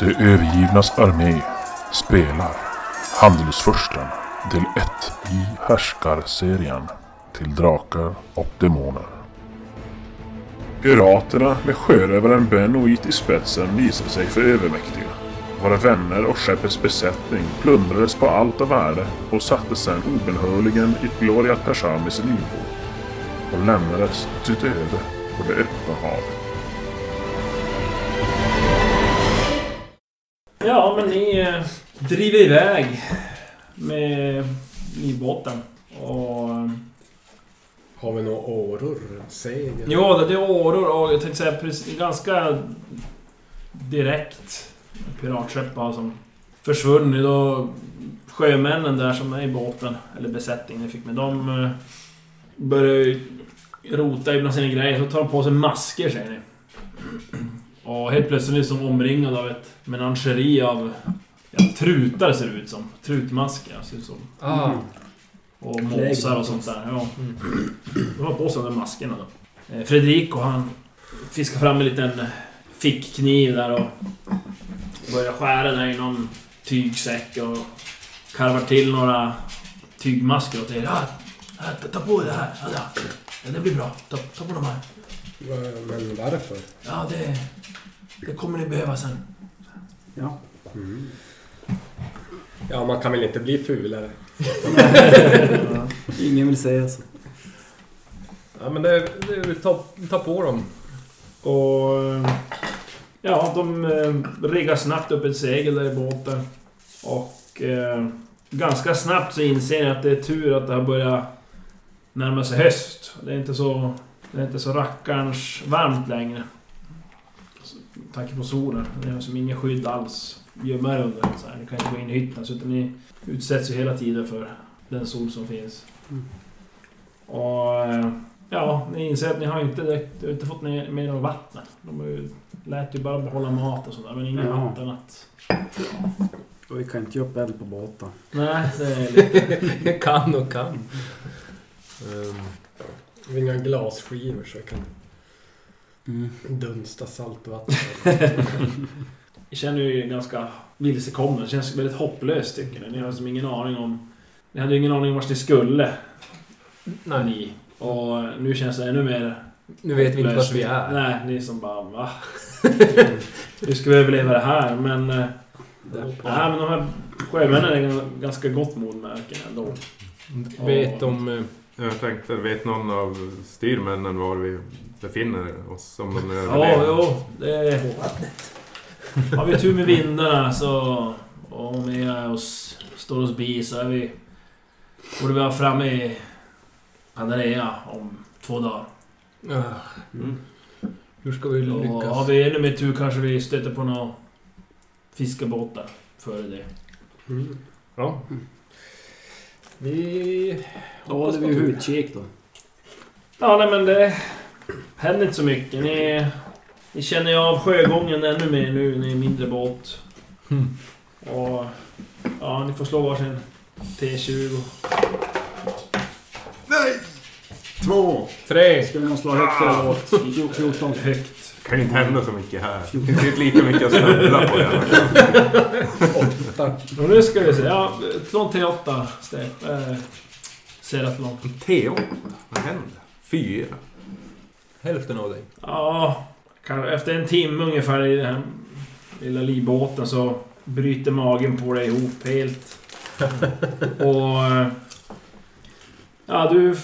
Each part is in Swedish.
De övergivnas armé spelar Handelsfursten del 1 i Härskarserien till Drakar och Demoner. Piraterna med sjörövaren Benoit i spetsen visade sig för övermäktiga. Våra vänner och skeppets besättning plundrades på allt av värde och sattes sedan obönhörligen i Gloria Pershamis livbåt och lämnades sitt öde på det öppna havet. Ni eh, driver iväg med livbåten. Och... eh, Har vi några åror? Segel? Jo, det är åror och jag tänkte säga precis, ganska direkt piratskepp har som försvunnit och sjömännen där som är i båten, eller besättningen fick med dem eh, börjar ju rota ibland sina grejer, så tar de på sig masker säger ni. Och helt plötsligt är som omringad av ett menageri av ja, trutar ser det ut som. Trutmasker, ser ut som. Ah, Och måsar och sånt där. Ja. De har på sig de där maskerna då. Eh, Fredrico han fiskar fram en liten fickkniv där och börjar skära där i någon tygsäck och karvar till några tygmasker åt er. Ja, ja, ta, på det här. Ja, det blir bra. Ta, ta på de här. Men varför? Ja, det, det kommer ni behöva sen. Ja. Ja, man kan väl inte bli fulare? Ingen vill säga så. Ja men det, det, ta, ta på dem. Och... Ja, de eh, riggar snabbt upp ett segel där i båten. Och eh, ganska snabbt så inser ni att det är tur att det har börjat närma sig höst. Det är inte så, det är inte så rackarns varmt längre. Tanke på solen. Det är som inget skydd alls. Gömma er under. Så här. Ni kan inte gå in i hytten. Så utan ni utsätts ju hela tiden för den sol som finns. Och... Eh, Ja, ni inser att ni har inte, direkt, inte fått med något vatten. De har ju, lät ju bara behålla mat och sådär, men ingen Ja. vatten att... Och vi kan inte ge upp eld på båten. Nej, det är lite... kan och kan. Ehm, Vi har inga glasskivor så jag kan Mm. dunsta saltvatten. Ni känner ju ganska vilsekomna. Det känns väldigt hopplöst tycker ni. Ni har som ingen aning om... Ni hade ju ingen aning om vart ni skulle. nej, Ni. Och nu känns det ännu mer... nu vet vi inte vart vi är. Nej, ni är som bara va? Hur ska vi överleva det här? Men... eh, Nej, men de här sjömännen är gan- ganska gott mod märker ni ändå. Vet de... Jag tänkte, vet någon av styrmännen var vi befinner oss? Om de Ja, överlever? jo. Det är... Har vi tur med vindarna så... Och om vi är oss, står oss bi så är vi... Borde vi vara framme i Panarea om två dagar. Mm. hur ska vi Och lyckas? har vi ännu mer tur kanske vi stöter på några fiskebåtar före det. Mm. Ja. Vi... Då håller vi utkik då. Ja, nej men det händer inte så mycket. Ni, ni känner ju av sjögången ännu mer nu, ni är mindre båt. Mm. Och... Ja, ni får slå varsin T20. Två! Tre! Ska vi nog slå högt eller lågt? 14. Högt. Kan ju inte hända så mycket här. Det finns inte lika mycket att snubbla på. gärna. Åtta. Och nu ska vi se. Ja, en T8, Steff. Eh, Seratlon. T8? Vad händer? Fyra? Hälften av dig. Ja, efter en timme ungefär i den här lilla livbåten så bryter magen på dig ihop helt. Och... eh, Ja, du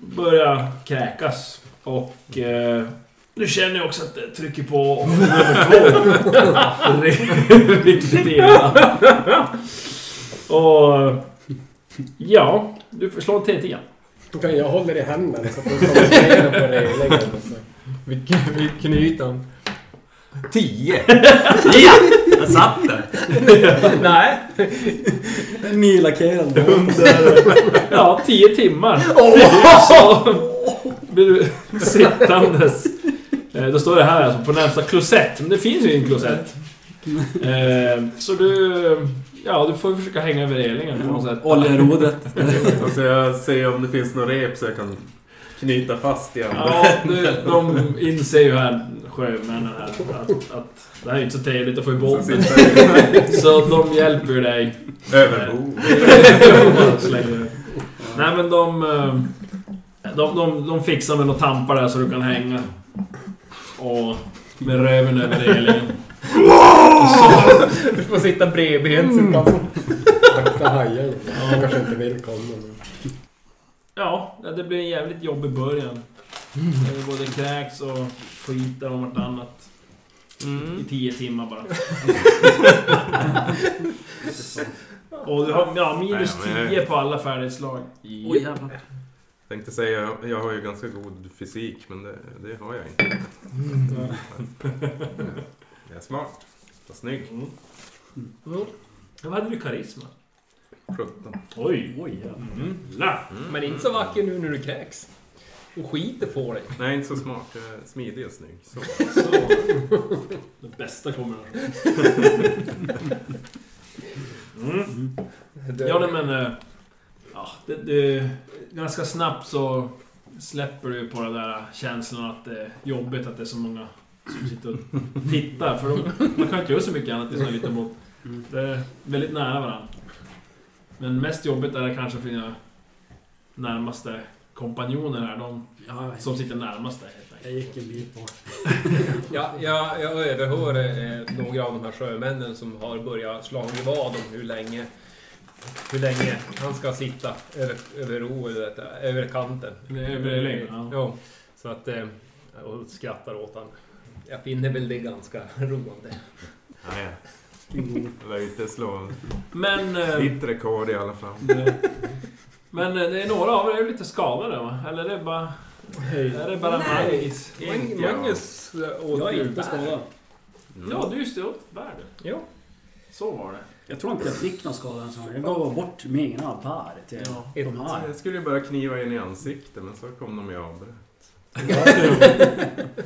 börjar kräkas. Och... Eh, du känner ju också att det trycker på nummer två. Riktigt illa. Och... Ja, du får slå en T10. Då kan jag hålla i händerna så får du kommentera på. Så. Vi, vi knyter den. Tio! ja! Jag satt där! Nej! Nylackerad. Under... Ja, tio timmar. Så blir du sittandes. Eh, Då står det här alltså på närmsta klosett. Men det finns ju en klosett. Eh, Så du... Ja, du får försöka hänga över relingen på något sätt. Oljerodret. Alltså jag ser om det finns något rep så jag kan knyta fast igen. Ja, du, de inser ju här, sjömännen här att, att det här är inte så trevligt att få i Så båten. Så de hjälper ju dig. överbord. Nej men de, eh, de, de... De fixar med några tampar där så du kan hänga. Och med röven över relingen. Du får sitta bredbent så kan... Akta hajen. Han kanske inte vill komma. men- Ja, det blir en jävligt jobbig början. Det är både kräks och skiter om vartannat. I tio timmar bara. och du har ja, minus Nej, men- tio på alla färdighetslag. Oj jävlar. Tänkte säga, jag, har ju ganska god fysik, men det, det har jag inte. Jag är smart. Och snygg. Ja, Vad hade du karisma? 17. Oj! Oj jävlar. Mm. La! Men inte så vacker nu när du kräks. Och skiter på dig. Nej, inte så smart. Jag är smidig och snygg. Så. Så. Det bästa kommer nu. Mm. Ja, nej, men... eh, Ja, det, det, ganska snabbt så släpper du på den där känslan att det är jobbigt att det är så många som sitter och tittar. För de, man kan inte göra så mycket annat i sån här liten båt. Det är väldigt nära varandra. Men mest jobbigt är det kanske för dina närmaste kompanjoner här. De som sitter närmast dig helt jag gick en bit bort. Ja, jag, jag överhör eh, några av de här sjömännen som har börjat slå vad om hur länge, hur länge han ska sitta över, över ro, eller detta, över kanten. Är över relingen, ja. Ja, så att... eh, Och skrattar åt han. Jag finner väl det ganska roande. Nej, jag lär ju inte slå Men... eh, ditt rekord i alla fall. det, men eh, det är några av er är lite skadade va? Eller är det bara... Är det bara. Magnus? Mag- Magnus eh, åt Jag är ju inte skadad. Mm. Ja, du just det. åt bär du. Ja. Så var det. Jag tror inte jag fick någon skada ens. Jag gav bort mina bär till Ja. de här. Jag skulle ju bara kniva in i ansiktet, men så kom de ju avbröt.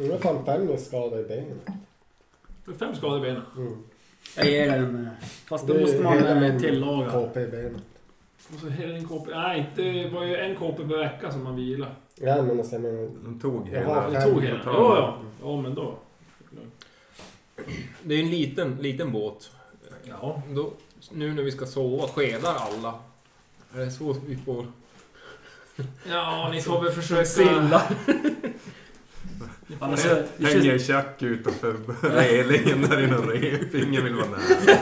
Jag har fan fem skador i har Fem skador i benen. Mm. Jag ger den... eh, Fast då Det måste man eh, tillaga. KP i benen. Och så hela din KP. Nej, inte, det var ju en KP per vecka som man vila. Ja men alltså, jag menar... De tog hela... Det fem. tog hela. Ja, det. ja. Ja, men då. Det är en liten, liten båt. Ja. Då, nu när vi ska sova, skedar alla? Är det så vi får Ja, ni får väl försöka... silla? Alltså, det Hänger känns, tjack utanför relingen där i någon rep. Ingen vill vara nära.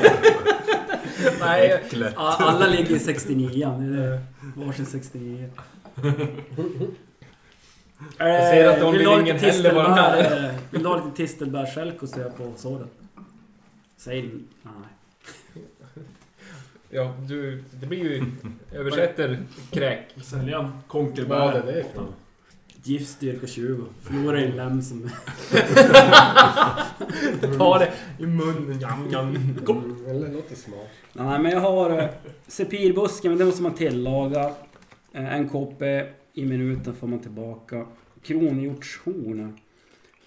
Nej, Äcklet. a- alla ligger i 69 det är det. Varsin 69 Jag ser att de vill ingen lite heller vara nära. eh, Vill du ha lite tistelbärssälk och stöd på såret? Säg nej. Ja, du, det blir ju... Översätter kräk. Sälja Vad konkelbär. är det för något? Giftstyrka 20. Förlorar en lem som... Ta det i munnen. Jam, jam. Mm, eller det låter smart. Nej men jag har eh, sepirbusken, men den måste man tillaga. Eh, en koppe i minuten får man tillbaka. Kronhjortshorn.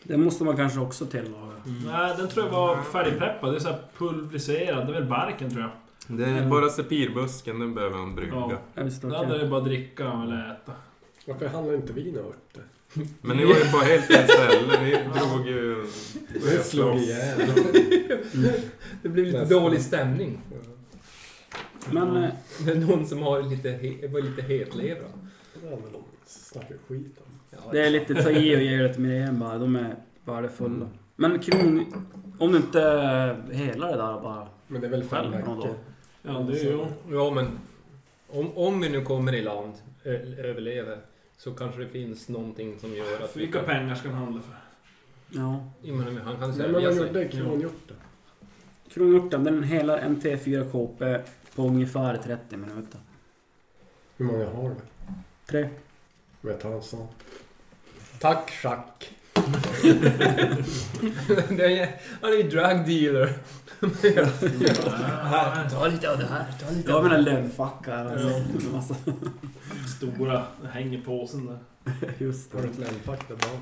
Den måste man kanske också tillaga. Nej, den tror jag var färdigpeppad. Det är så här pulveriserad. Det är väl barken tror jag. Det är bara sepirbusken, den behöver man brygga. Ja. Det, Den okej. hade det bara att dricka eller äta. Varför handlar inte vi några örter? Men ni var ju på helt fel ställe. Ni drog ju... Vi slog ihjäl. Det blir lite Nästan. dålig stämning. Men eh, Det är någon som har lite, he, var lite hetlevra. Ja men de snackar skit om. Det är lite ta i och ge lite mer igen bara. De är värdefulla. Men kron... Om du inte hela det där bara Men det är väl själv fem på dag. veckor. Ja, det är ju... Ja, men om, om vi nu kommer i land, ö, överlever, så kanske det finns någonting som gör att För vilka pengar ska han handla för? Ja. Ja, men han kan Nej sälja men vad gjorde kronhjorten? Kronhjorten, den helar en T4 KP på ungefär 30 minuter. Hur många har du? Tre. Jag tar en sån. Tack Schack. Det är- han är ju drug dealer. Här, Ta lite av det här, ta lite Jag har av det mina lönnfackar. Alltså. Massa. stora. Det hänger i påsen där. Just Har du ett lämfack där bak?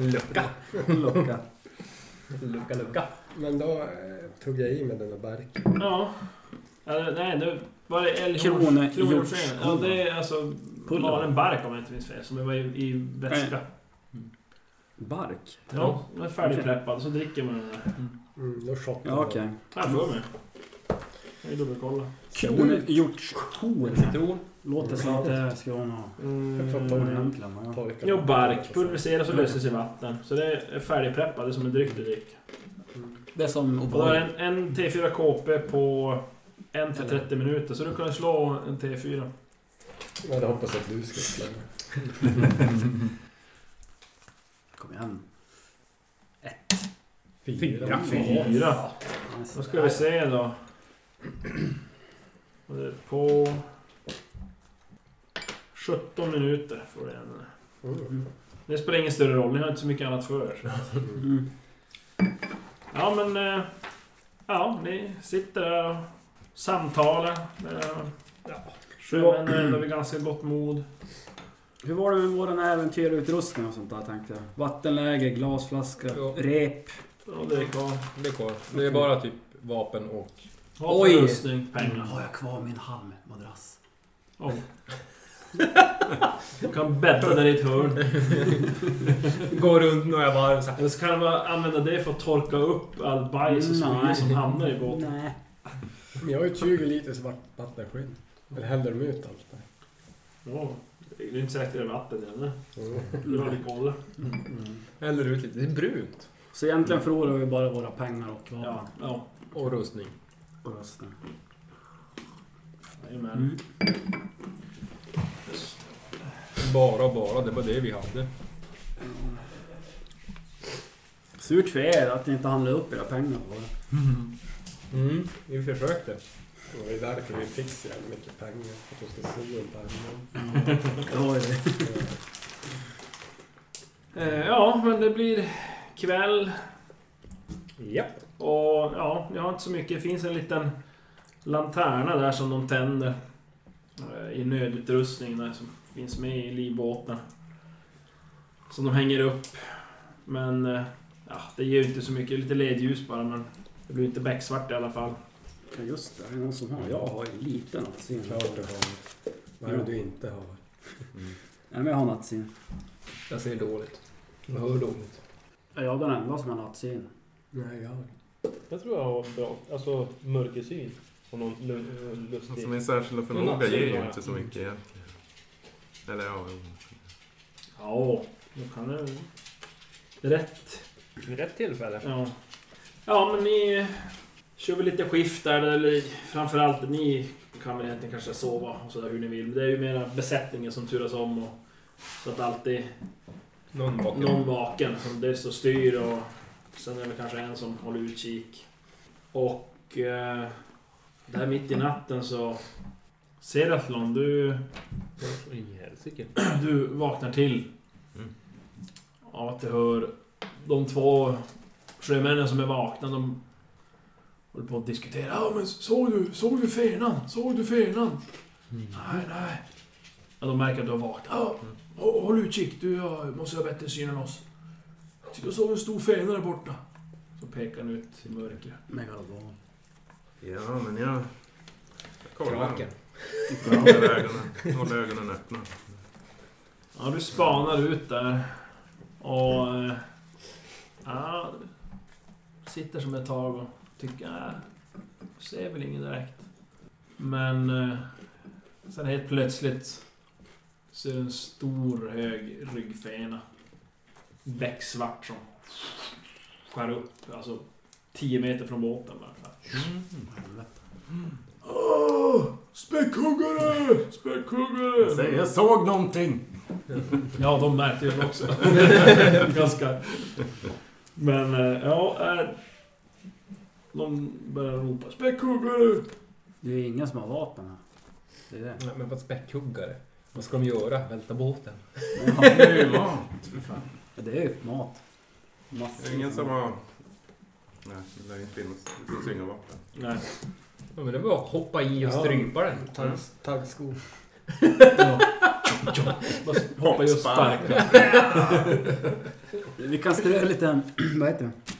Lucka, Locka. lucka, lucka. Men då eh, tog jag i med den där barken. Ja. Eller, nej, det var det Kronhjortsen. Ja, det är alltså Pulver. bara en bark om jag inte minns fel. Som var i, i vätska. Bark? Ja, den är färdigpreppad så dricker man den där. Mm, då shottar Ja, okej. Här för mig. Jag vill dubbelkolla. Kronhjortshorn. Citron. Låter som att det ska vara något Jag? Ja. Jo, bark. Pulveriseras och löses i vatten. Så det är färdigpreppat. Det är som en dryck du dricker. Det är som Och då är O'boy. det en, en T4 KP på 1 till 30 minuter. Så du kan slå en T4. Jag hade hoppats att du skulle slå. Kom igen. Fyra. Fyra. Då ska vi se då. På 17 minuter får du en. Mm. Det spelar ingen större roll, ni har inte så mycket annat för er. Mm. Ja men... eh, Ja, ni sitter där och samtalar. Sjömännen är ändå vid ganska gott mod. Hur var det med våran äventyrutrustning och sånt där tänkte jag? Vattenläge, glasflaska, Ja. rep. Ja, det är kvar. Det är kvar. Det är bara typ vapen och... Oj! Oj. Rustning, pengar. Har jag kvar min halmmadrass? Oh. Du kan bädda där i ett hörn. Går runt några varv så här. Eller så kan man använda det för att torka upp all bajs och Nej. spy som hamnar i båten. Nej. Men jag har ju 20 liter svart vattenskinn. Eller häller de ut allt där? Ja, det är inte säkert det är vatten i den. Mm. Har kolla. Häller ut lite. Det är brunt. Så egentligen förlorar vi bara våra pengar och vapen. Ja, ja. Och rustning. Och rösten. Jajamän. Mm. Bara bara. Det var det vi hade. Surt för er att ni inte handlade upp era pengar på det. Mm. Vi försökte. Det var ju därför vi fick så jävla mycket pengar. För att de ska sno en pengar. Det var ju det. Eh, Ja, men det blir kväll Japp. och ja, jag har inte så mycket. Det finns en liten lanterna där som de tänder eh, i nödutrustning där som finns med i livbåten. Som de hänger upp. Men eh, ja, det ger ju inte så mycket. Lite ledljus bara men det blir inte becksvart i alla fall. Ja just det, är det någon som har? Jag har ju en liten nattsyn. Klart du har. Vad är det du inte har? Nej men jag har nattsyn. Jag ser dåligt. Jag hör dåligt. Är jag den enda som har nattsyn? Nej, jag har Jag tror jag har bra, alltså mörkersyn. Och någon lu- lustig... Alltså min särskilda förmåga ger ju inte så mycket egentligen. Eller ja. Ja, då kan det... Rätt. Vid rätt tillfälle. Ja. Ja, men ni kör väl lite skift där. Eller framförallt ni kan väl egentligen kanske sova och sådär hur ni vill. Det är ju mera besättningen som turas om. Och, så att alltid Någon bakom. någon vaken som dels så styr och sen är det kanske en som håller utkik. Och eh, där mitt i natten så... Seratlon, du, du vaknar till. Mm. Av att du hör de två sjömännen som är vakna. De håller på att diskutera. Ja men såg du, såg du fenan? Såg du fenan? Nej, nej. Ja, de märker att du har vaknat. Ja, hå- håll utkik. Du har, måste ha bättre syn än oss. Jag såg en stor fena där borta. Så pekar han ut i mörkret. Megalodon. Ja, men jag... Jag kollar. Kraken. Håller ögonen, håller ögonen öppna. Ja, du spanar ut där. Och... eh, Ja, du sitter som ett tag och tycker... Ja, ser väl ingen direkt. Men... eh, Sen helt plötsligt så är det en stor hög ryggfena. Becksvart som skär upp, alltså 10 meter från båten. Bara. Helvete. Åh! Späckhuggare! Jag Späckhuggare! säger, jag såg någonting! Ja, de märkte det också. Ganska. Men, eh, ja... De börjar ropa späckhuggare! Det är ingen som har vapen här. Det är det. Nej, Men vad späckhuggare. Vad ska de göra? Välta båten? Ja, Det är ju mat, för fan. det är ju mat. Det Massor. är ingen som har... Nej, det lär inte finnas. Det finns inga vapen. Nej. Ja, men det var att hoppa i och Ja. strypa den. Tagg- Taggskor. Bara hoppa just sparka. Vi kan strö lite... Vad heter det?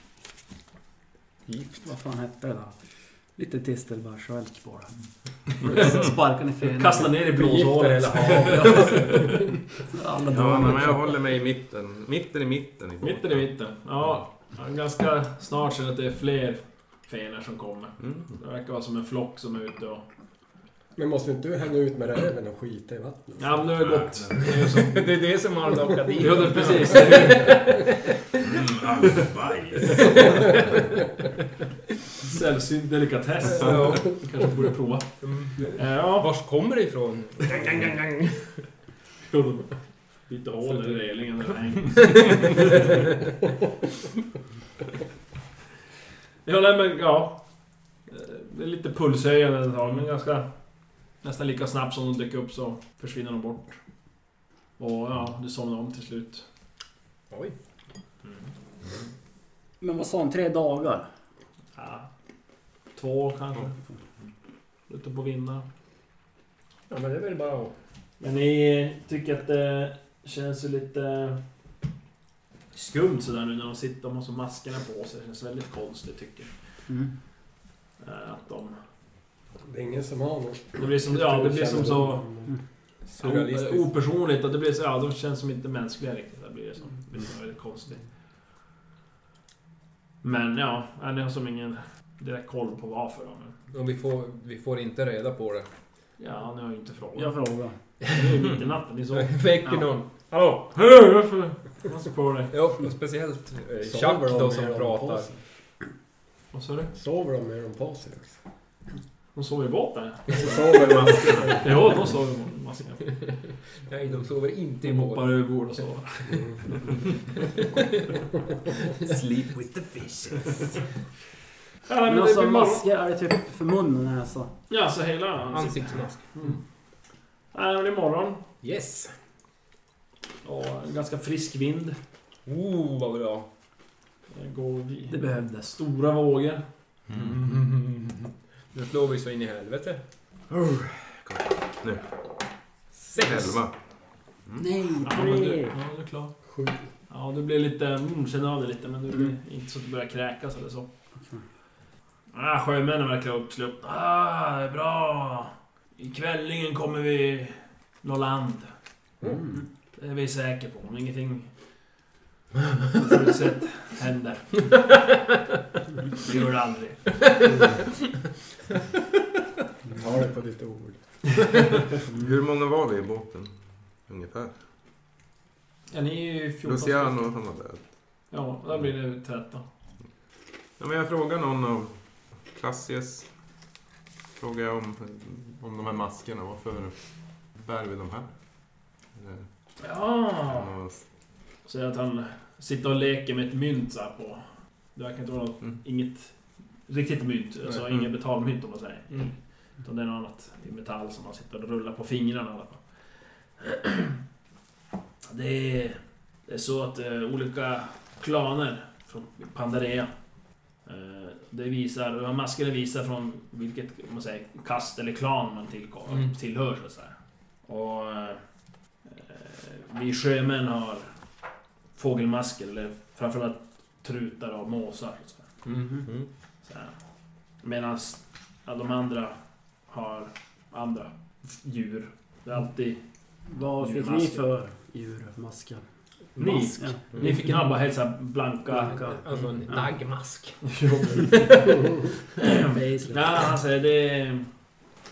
Gift. Vad fan hette det då? Lite tistelbärsvelch bara. Sparkar ner fenan. Kastar ner i blåshålet. hela havet. Alla Ja, men jag håller mig i mitten. Mitten i mitten. I Mitten i mitten. Ja, ganska snart ser att det är fler fenor som kommer. Mm. Det verkar vara som en flock som är ute och... Men måste inte du hänga ut med räven och skita i vattnet? Ja, men nu har det gått. Det är. Det som har lockat dit Ja, det, precis. Sällsynt delikatess. Ja. Kanske borde prova. Ja, Vars kommer det ifrån? lite hål i relingen. Ja, nej, men ja. Det är lite pulshöjande ett tag, men ganska... Nästan lika snabbt som de dök upp så försvinner de bort. Och ja, du somnar om till slut. Oj. Men vad sa han? Tre dagar? Ja. Två kanske. Ute på vinna. Ja, men det är väl bara att... Men ni tycker att det känns ju lite skumt sådär nu när de sitter, de har så maskerna på sig. Det känns väldigt konstigt tycker Mm. jag. Eh, Att de... Det är ingen som har något. Det blir som, ja, det blir som så Surrealistiskt. o- opersonligt. Att det blir så, ja, de känns som inte mänskliga riktigt. Det blir, som, det blir så väldigt konstigt. Men ja, ni har som ingen direkt koll på varför. Då, men, Och vi får, vi får inte reda på det. ja, ni har ju inte frågat. Jag frågar. Det är ju mitt i natten, ni såg. Väcker Ja. någon. Hallå! Hallå! Varför? Vad ska på dig? Ja, och speciellt eh, Sover Chuck de då som pratar. Vad sa du? Sover de med dem på sig också? De sover i båten? Så sover man. Ja, de sover i maskerna. Nej, de sover inte i De hoppar båten. över bord och sover. Sleep with the fishes. Ja, men det alltså masker, är det typ för mun och näsa? Ja, så hela ansiktet. Ansiktsmask. Mm. Nej, men det är morgon. Yes! Och en ganska frisk vind. Oh, vad bra. Det går vid Det behövdes. stora vågor. Nu slår vi så in i helvete. Nu. Sex! Elva. Nej, Ja, men du, tre! ja, du är klar. Sju. Ja, du blir lite... Mm, känner av det lite, men du blir inte så att du börjar kräkas eller så. Ah, sjömännen verkar uppsluppna. Ah, det är bra. I kvällningen kommer vi nå land. Mm. Det är vi säkra på. Om ingenting oförutsett händer. Det gör det aldrig. Ta det på ditt ord. Hur många var vi i båten? Ungefär. Ja, ni är ju 14 Luciano han var där. Ja, där blir det 13. Ja, men jag frågar någon av Klassies. Frågar jag om, om de här maskerna. Varför bär vi de här? Eller, Ja! Säger att han sitter och leker med ett mynt så här på... Det verkar inte vara något, Mm. inget riktigt mynt. Alltså Nej. inget betalmynt om man säger. Mm. Utan det är något annat i metall som man sitter och rullar på fingrarna i alla fall. Det är, det är så att eh, olika klaner från Pandarea eh, det visar, maskerna visar från vilket man säger, kast eller klan man tillkom, Mm. tillhör så. Och eh, vi sjömän har fågelmasker, eller framförallt trutar och måsar. Så. Mm. Här. Medan ja, de andra har andra djur. Det är alltid... Vad fick ni för djurmasker? Ni, Mask. ja, ni fick ha bara helt så här blanka... Blanka. Alltså en Ja. naggmask. Facelift. Ja, han säger det är...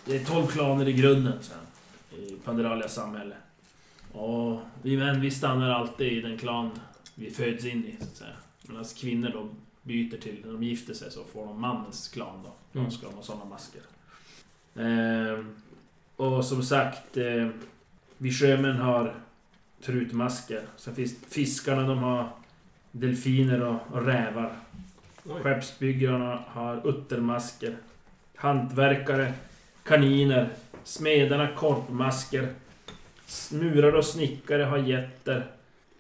Det är 12 klaner i grunden, så här, I Panderalia samhälle. Och vi män, vi stannar alltid i den klan vi föds in i, så att säga. Medan kvinnor då byter till, när de gifter sig så får de mannens klan då. De Mm. ska ha sådana masker. Ehm, och som sagt, eh, vi sjömän har trutmasker. Sen finns fiskarna, de har delfiner och, och rävar. Oj. Skeppsbyggarna har uttermasker. Hantverkare, kaniner. Smedarna korpmasker murare och snickare har getter.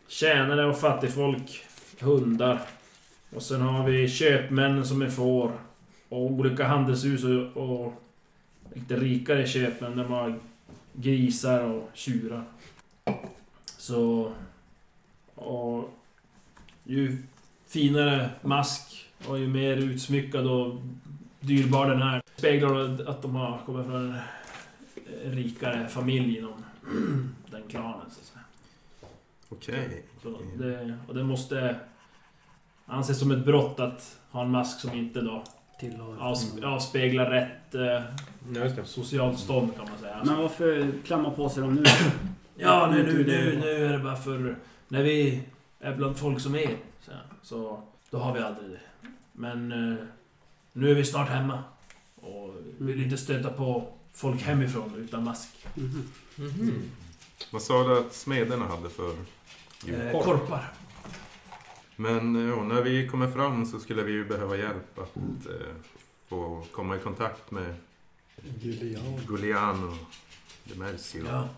Tjänare och fattigfolk, hundar. Och sen har vi köpmän som är får. Och olika handelshus och, och lite rikare köpmän, de har grisar och tjurar. Så... Och... Ju finare mask och ju mer utsmyckad och dyrbar den är. Speglar att de har kommit från en rikare familj inom den klanen så att säga. Okej. Så det, och det måste anses som ett brott att ha en mask som inte då avs- avspeglar rätt eh, socialt stånd kan man säga. Men varför klämma på sig dem nu? Ja, nu, nu, nu, nu är det bara för... När vi är bland folk som är, så, så då har vi aldrig det. Men eh, nu är vi snart hemma. Och vill inte stöta på folk hemifrån utan mask. Mhm. Mhm. Vad sa du att smederna hade för djur? Eh, korpar. Men eh, ja, när vi kommer fram så skulle vi ju behöva hjälp att eh, få komma i kontakt med. Giuliano Demercio. Ja.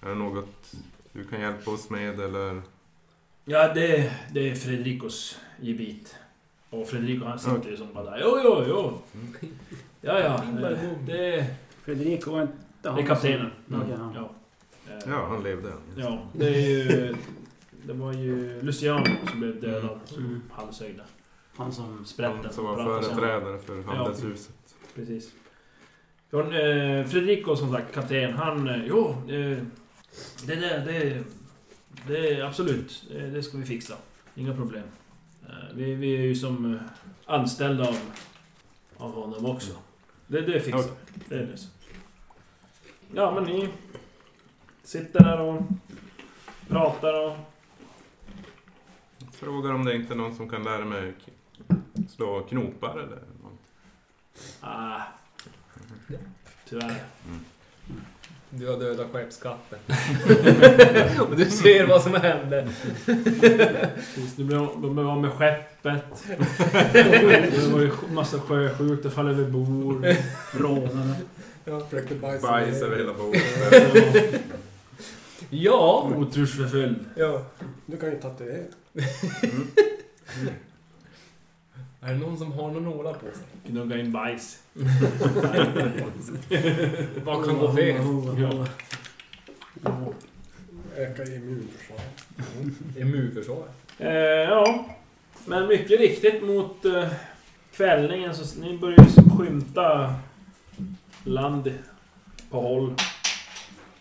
Är det något du kan hjälpa oss med eller? Ja, det, det är Fredricos gebit. Och Fredrico han sitter ju som bara där. Jo, jo, jo. Ja, ja. Det, Fredrik var inte det han är kaptenen. Okej, ja. Ja. Ja, han levde än. Ja, det är ju... Det var ju Luciano som blev dödad. Mm. Halshöjda. Han som... Sprätten. Han som var företrädare för handelshuset. Precis. Från, eh, Fredrico som sagt, kapten, han... Eh, jo, eh, det där, det... Det är absolut, det, det ska vi fixa. Inga problem. Eh, vi, vi är ju som anställda av, av honom också. Det, det fixar vi. Det så. Ja, men ni sitter där och pratar och... Frågar om det inte är någon som kan lära mig slå knopar eller något. Ah, tyvärr. Du har dödat skeppskatten. och du ser vad som hände. Precis, Nu blir de- de blev av med skeppet. Det var ju massa sjösjukt, det faller över bord. Rånade. Försökte bajsa Bajs över hela bordet. Ja! Otursförföljd. ja! Du kan ju tatuera. Är det någon som har någon nålar på sig? Gnugga in bajs. Vad kan gå fel? Ja. Öka immunförsvaret. Immunförsvar. Eh, ja. Men mycket riktigt mot eh, kvällningen så ni börjar ju som skymta land på håll.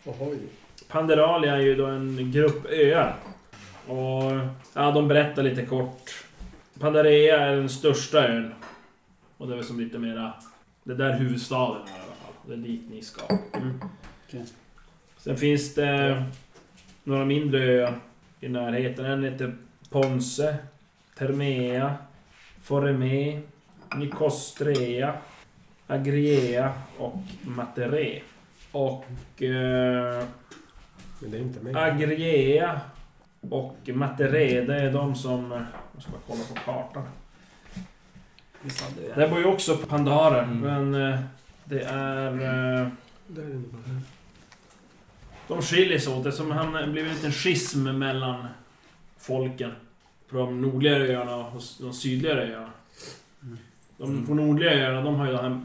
Ohoj. Panderalia är ju då en grupp öar. Och ja, de berättar lite kort. Pandarea är den största ön. Och det är väl som lite mera... Det är där huvudstaden är i alla fall. Det är dit ni ska. Mm. Okej. Sen finns det några mindre öar i närheten. En heter Ponce, Termea, Foreme, Nikostrea, Agriea och Matere. Och... Eh, Men det är inte mig. Agriea och Matere, det är de som... Jag ska bara kolla på kartan. Visst hade jag. Bor ju också pandarer, Mm. men eh, det är... eh, Där är det bara. De skiljer sig åt. Det är som han det blir en liten schism mellan folken. På de nordligare öarna och de sydligare öarna. De på nordliga öarna, de har ju det här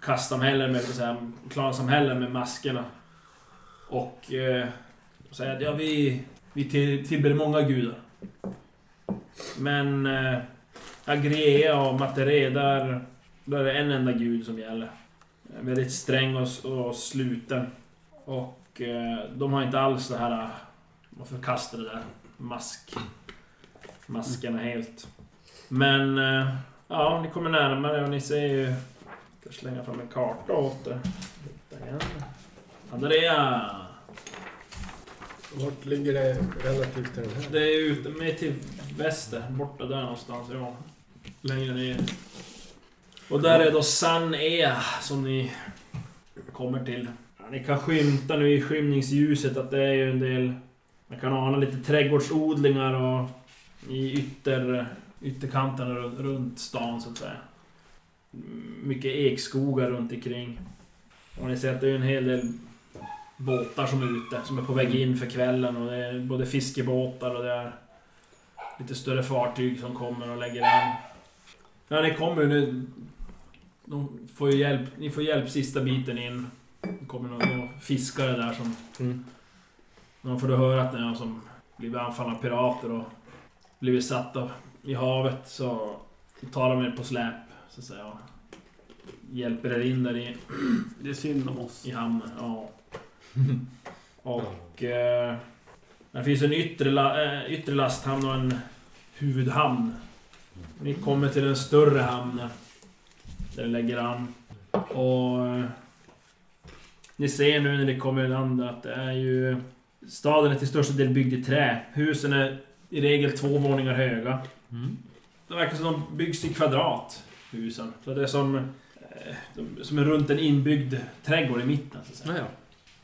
kastsamhällen med, så här, klansamhällen med maskerna. Och eh, säger att ja, vi, vi till, tillber många gudar. Men eh, Agria och Matere, där, där är det en enda gud som gäller. Eh, Väldigt sträng och, och sluten. Och eh, de har inte alls det här... Man förkastar det där mask... Maskerna helt. Men... Eh, ja, ni kommer närmare och ni ser ju... Jag ska slänga fram en karta åt er. Andrea! Vart ligger det relativt till den här? Det är ute med till väster, borta där någonstans. Ja. Längre ner. Och där är då San Ea som ni kommer till. Ja, ni kan skymta nu i skymningsljuset att det är ju en del... Man kan ana lite trädgårdsodlingar och i ytter, ytterkanterna runt, stan så att säga. Mycket ekskogar runt omkring. Och ni ser att det är en hel del båtar som är ute, som är på väg in för kvällen. Och det är både fiskebåtar och det är lite större fartyg som kommer och lägger an. Ja, ni kommer ju nu... De får ju hjälp, ni får hjälp sista biten in. Det kommer några fiskare där som... Mm. De får då höra att har som blivit anfallna av pirater och blivit satta i havet så tar de er på släp, så att säga. hjälper er in där i, Det är synd om oss. i hamnen. Ja. Och... Eh, det finns en yttre, la, eh, yttre lasthamn och en huvudhamn. Ni kommer till den större hamnen. Där det lägger an. Och... Eh, ni ser nu när ni kommer i land att det är ju... Staden är till största del byggd i trä. Husen är i regel två våningar höga. Det verkar som de byggs i kvadrat, husen. Så det är som... eh, Som är runt en inbyggd trädgård i mitten, så att säga. Naja.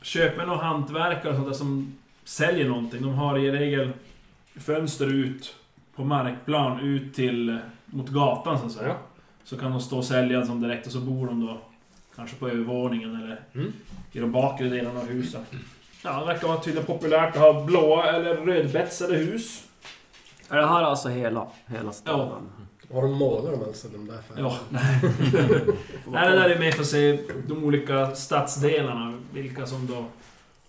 Köpmän och hantverkare och sånt där som säljer någonting, de har i regel fönster ut på markplan ut till mot gatan så att säga. Ja. Så kan de stå och sälja som direkt och så bor de då kanske på övervåningen eller Mm. i de bakre delarna av huset. Ja, det verkar vara tydligen populärt att ha blåa eller rödbetsade hus. Är det här alltså hela, hela staden? Har de målat dem alltså, de där färgerna? Ja, nej. nej, det där är mer för att se de olika stadsdelarna, vilka som då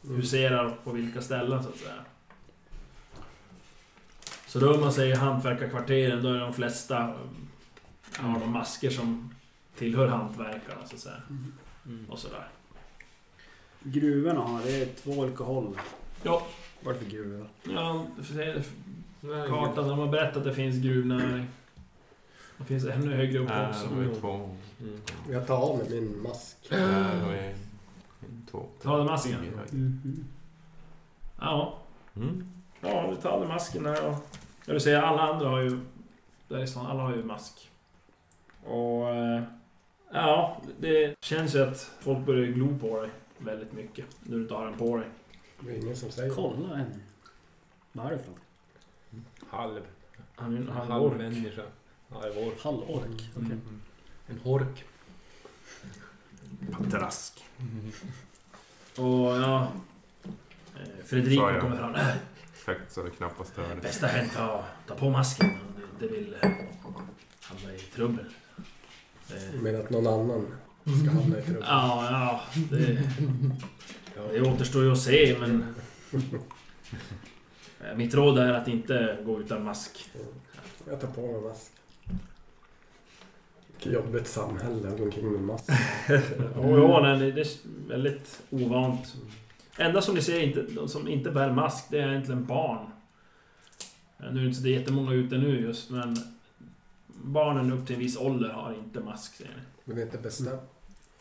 huserar på vilka ställen så att säga. Så då om man säger hantverkarkvarteren, då är de flesta ja, har de masker som tillhör hantverkarna så att säga. Mm. Och sådär. Gruvorna har, det är två olika håll. Ja, Vad är det för gruvor? ja kartan. De har berättat att det finns gruvnäring. Det finns ännu högre upp också. har vi två. Mm. Jag tar av mig min mask. En, två. Ta den masken. Mhm. Ja, Mm. ja vi tar masken här och... Jag vill säga alla andra har ju... Därifrån, alla har ju mask. Och... eh, Ja, det känns ju att folk börjar glo på dig väldigt mycket. När du inte har den på dig. Det är ingen som säger Kolla en. Vad är det för något? Halv. Han är en Halv halvork. människa. Halvork. Halvork? Okej. Mm. En hork. Patrask. Och ja... eh, Fredrico jag. kommer fram. "Äh, Högt så det knappast hördes. Bästa hänt, ta, ta på masken om du inte vill eh, hamna i trubbel. Eh, Men att någon annan ska hamna i trubbel. Ja, ja. Det, det återstår ju att se, men... Mitt råd är att inte gå utan mask. Jag tar på mig mask. Jobbigt samhälle omkring med mask. Och ja, nej, det är väldigt ovant. Enda som ni ser inte, som inte bär mask, det är egentligen barn. Eh, Nu är det inte så jättemånga ute nu just, men... Barnen upp till en viss ålder har inte mask, säger ni. Men det är inte bestämt.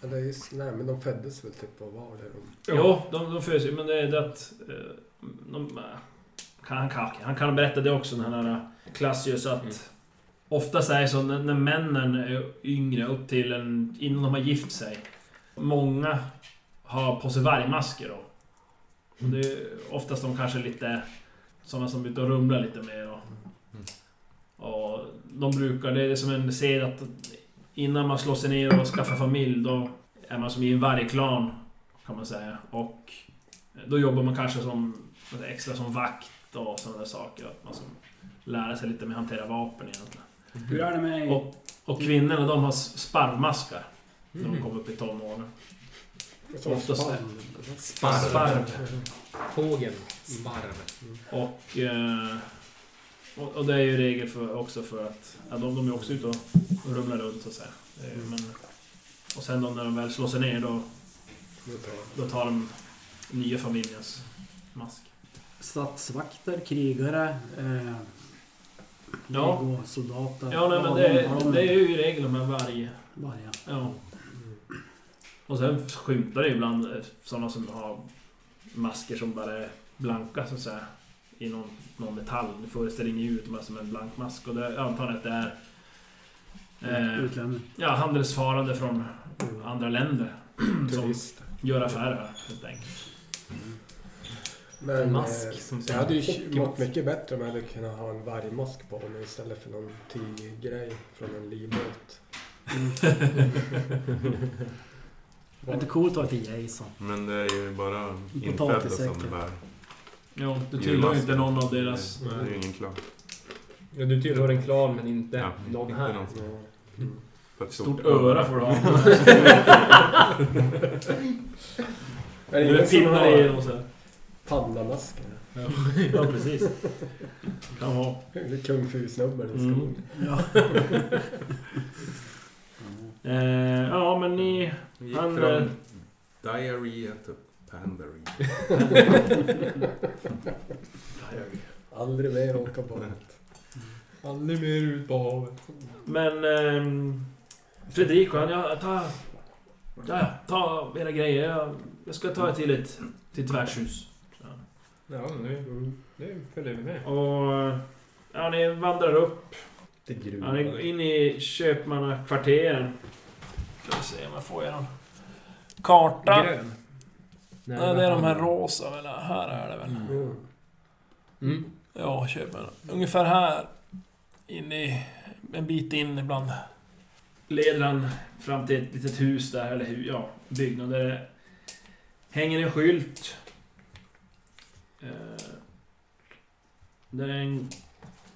Eller just, nej men de föddes väl typ och var det. De, Jo, de, de föds ju, men det är det att... eh, De, eh, han, kan, han kan berätta det också, den här Klassius, att... Mm. Oftast är det så när, när männen är yngre, upp till en... Innan de har gift sig. Många har på sig vargmasker då. Och det är oftast de kanske lite... Sådana som är ute och rumlar lite mer och... Och de brukar, det är som en sed att innan man slår sig ner och skaffar familj då är man som i en vargklan kan man säga. Och då jobbar man kanske som extra som vakt och sådana där saker. Att man som lära sig lite mer hantera vapen egentligen. Hur är det med... Och, och kvinnorna de har sparvmaskar när de Mm. kommer upp i tonåren. som Oftast. Sparv. Sparv. Fågeln. Sparv. Och, eh, och, och det är ju regel för, också för att ja, de, de är också ute och rumlar runt så att säga. Ju- Men, och sen då när de väl slår sig ner då, då tar de nya familjens mask. Stadsvakter, krigare, eh, Ja. soldater. Ja, nej, men det, det är ju i regel här varg... Varje. Ja. Och sen skymtar det ibland eh, sådana som har masker som bara är blanka så att säga. I någon, någon metall. Det föreställer inget ut men som en blank mask. Och det, jag antar att det är... Eh, Utlänning. ja, handelsfarande från andra länder. som Turist. gör affärer här, helt enkelt. Men En mask eh, som det hade ju mått mycket bättre om jag hade kunnat ha en vargmask på mig istället för någon tyggrej från en livbåt. Det är inte coolt att vara till Jason. Men det är ju bara infödda som bär. Jo, du tillhör ju inte någon av deras... Det är ju ingen klar. Ja, du tillhör en klan men inte Ja, någon inte här. någon. Ja. För ett Stort öra får du ha. Är det Du ingen som pinnar har igenom så här. Pandamasker? Ja, precis. Kan ha. Det är kung fu-snubben i Mm. skon. Ja. Eh, ja, men ni... Vi gick Han, från eh, diarrhea till pandary. Aldrig mer åka båt. Aldrig mer ut på havet. Men... ehm, Fredrik, han, ja, ta... Ja, ja, ta era grejer. Jag, jag ska ta er till ett, till ett värdshus. Så. Ja, nu, nu följer vi med. Och... Ja, ni vandrar upp. Till Ja, ni går in i köpmannakvarteren. Ska vi se om jag får er någon karta. Grön. Nej, det är de här rosa väl? Här är det väl? Mm. Mm. Ja, köpmanna. Ungefär här. In i... En bit in ibland. Leder han fram till ett litet hus där, eller ja, byggnad där det hänger en skylt. Eh, där är en,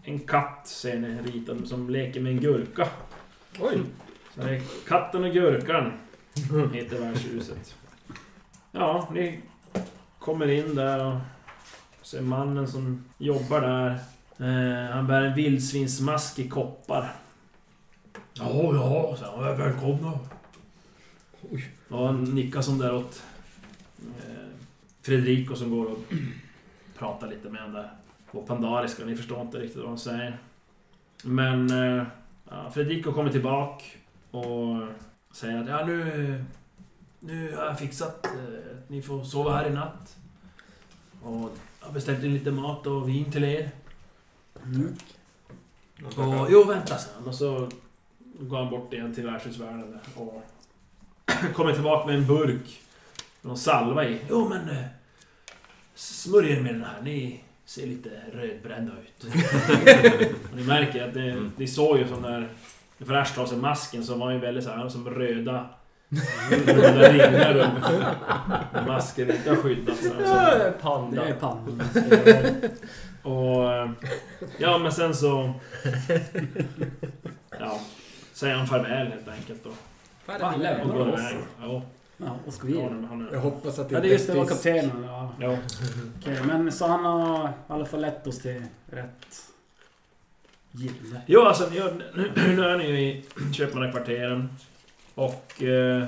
en katt, ser ni, ritad, som leker med en gurka. Oj! Så det är Katten och Gurkan, heter värdshuset. Ja, ni kommer in där och ser mannen som jobbar där. Eh, han bär en vildsvinsmask i koppar. Ja, ja, så jag välkomna. Och han nickar som där åt eh, Fredrico som går och pratar lite med där. På pandariska, ni förstår inte riktigt vad han säger. Men eh, ja, Fredrico kommer tillbaka och säger att ja, nu, nu har jag fixat eh, att ni får sova här i natt. Och jag har beställt in lite mat och vin till er. Mm. Och, jo, vänta sen. Och så går han bort igen till värdshusvärden och kommer tillbaka med en burk med någon salva i. Jo, men eh, smörj er med den här. Ni ser lite rödbrända ut. ni märker att det, ni såg ju som när Frash tar sig masken så var han ju väldigt så här som röda röda ringar runt masken inte har skyddat. Så, så. Det är Panda. pannan. Och... eh, Ja, men sen så... Ja. Säger han farväl helt enkelt och, Va, och går iväg. Ja, Ja, men han Jag är... hoppas att det Ja, det inte just det, var kaptenen. Ja. Ja. Okej, men så han har i alla fall lett oss till rätt gille. Jo, alltså ja, nu, nu är ni ju i Köpmannakvarteren. Och... Eh,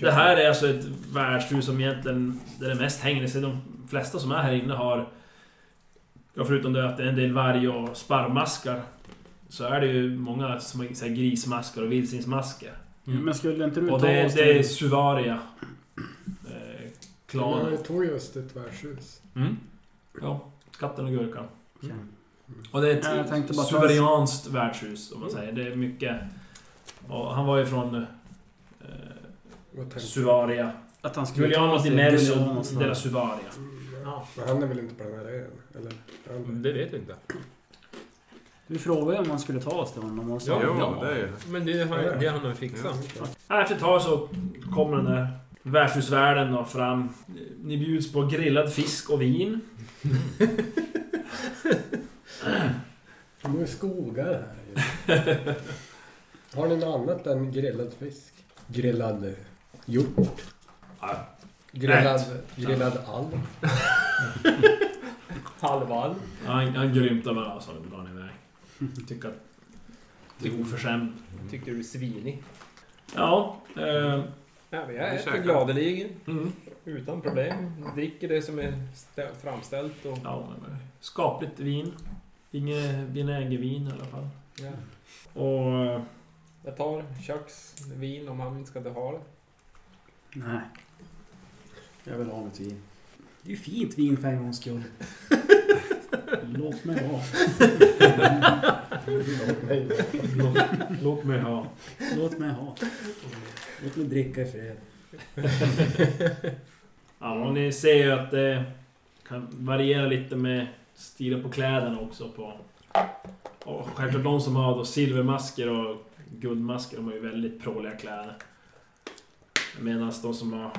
det här är alltså ett värdshus som egentligen... Där det mest hänger sig. De flesta som är här inne har... Ja, förutom det att det är en del varg och sparvmaskar. Så är det ju många som här, grismaskar och vildsvinsmaskar. Men skulle inte du Och ta det, oss det är till... Suvaria. Eh, klanen. Jag tog just ett värdshus. Mm. Ja, katten och gurkan. Okej. Och det är Ja, jag ett tänkte bara- suverianskt värdshus, om man säger. Det är mycket... Och han var ju från eh, Suvaria. Att han skulle Giuliano di Giulianos della. Suvaria. Ja, Men han är väl inte på den här ön? Eller? Det vet vi inte. Vi frågade om man skulle ta oss till honom och sa Ja, Jo, ja. det är ju Men det har det han har fixat. Ja, Efter ett tag så kommer den där värdshusvärden då fram. Ni bjuds på grillad fisk och vin. De är skogar här. Har ni något annat än grillad fisk? Grillad hjort? Ja, Grillad, grillad alm? Halvall. han, han grymtar bara så går han iväg. Tycker att det är oförskämt. Tyckte du är svinig. Ja, eh, Ja, men jag äter gladeligen. mm. Utan problem. Dricker det som är stä- framställt och... Ja, men skapligt vin. Inget vinägervin i alla fall. Ja. Och... Jag tar köksvin om han inte ska ha det. Nej. Jag vill ha mitt vin. Det är ju fint vin för en gångs skull. Låt mig ha. Låt, låt mig ha. Låt mig ha. Låt mig dricka i fred. Ja, och ni ser ju att det kan variera lite med stilen på kläderna också. På, och självklart de som har då silvermasker och guldmasker, de har ju väldigt pråliga kläder. Medan de som har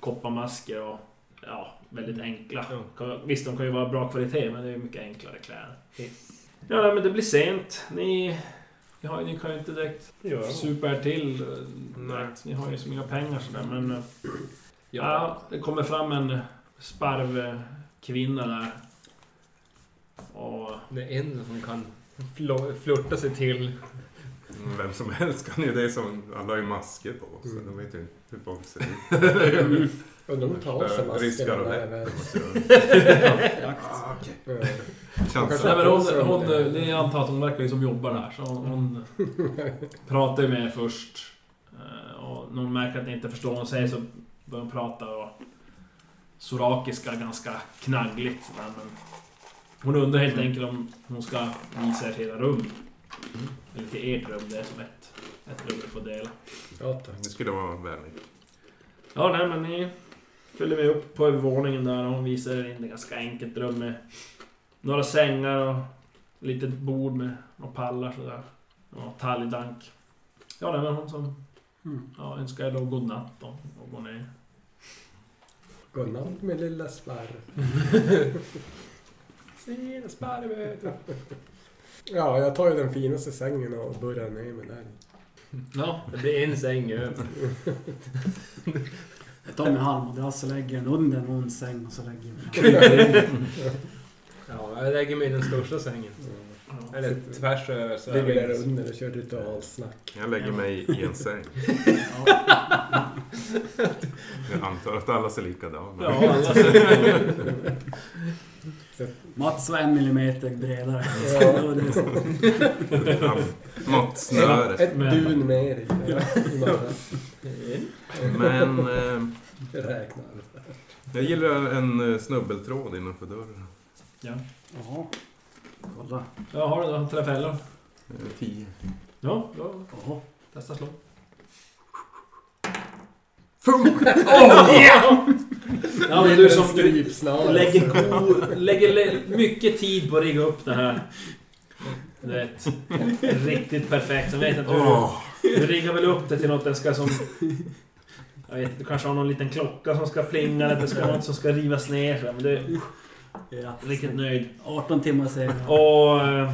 kopparmasker och ja, väldigt enkla. Visst, de kan ju vara bra kvalitet, men det är mycket enklare kläder. Ja, nej, men det blir sent. Ni, ni, har, ni kan ju inte direkt supa er till. eh, Nej. direkt. Ni har ju så mycket pengar sådär, men... eh, Ja. Det kommer fram en sparvkvinna där. Och... Det är en som kan flirta sig till Vem som helst kan ju det som... Alla har ju masker på så Mm. de vet ju inte hur folk ser ut. Undrar om de tar av sig maskerna när Nej men hon, hon, är antar att hon verkar ju som jobbar där, så hon, hon pratar ju med er först. Eh, Och när hon märker att ni inte förstår vad hon säger så börjar hon prata och sorakiska ganska knaggligt. Men hon undrar helt enkelt om hon ska visa er till era rum. Eller till ert rum, det är som ett, ett rum ni får dela. Ja, tack. Det skulle vara vänligt. Ja, nej men ni följer med upp på övervåningen där och hon visar er in ett ganska enkelt rum med några sängar och ett litet bord med några pallar sådär. Och talgdank. Ja, det var hon som Mm. ja, önskar er då god natt och, och gå ner. Godnatt min lilla sparr. Se, sparvet. Ja, jag tar ju den finaste sängen och börjar ner med den. Ja, Det blir en säng över. Jag tar min halmmadrass och lägger den under någon säng och så lägger jag den. Ja, jag lägger mig i den största sängen. Eller tvärs över. Så Ligger jag där under och kör ritualsnack. Jag lägger mig i en säng. Jag antar att alla ser likadana ja alla ser- Mats var en millimeter bredare. Ja. Det var det som- Ja, Måttsnöre. Ett dun mer i. Men eh, Jag räknar. jag gillar en eh, snubbeltråd innanför dörren. ja. Jaha. Kolla. ja, har du då trafällor? Eh, Tio. Ja, ja. Jaha. Testa slå. Ja, men du som du lägger, lägger mycket tid på att rigga upp det här. Du vet, riktigt perfekt. Sen vet jag hur du... Du riggar väl upp det till något den ska som... Jag vet inte, du kanske har någon liten klocka som ska plinga eller det ska något som ska rivas ner. så, Men du är Ja. riktigt nöjd. 18 timmar senare. Och... eh,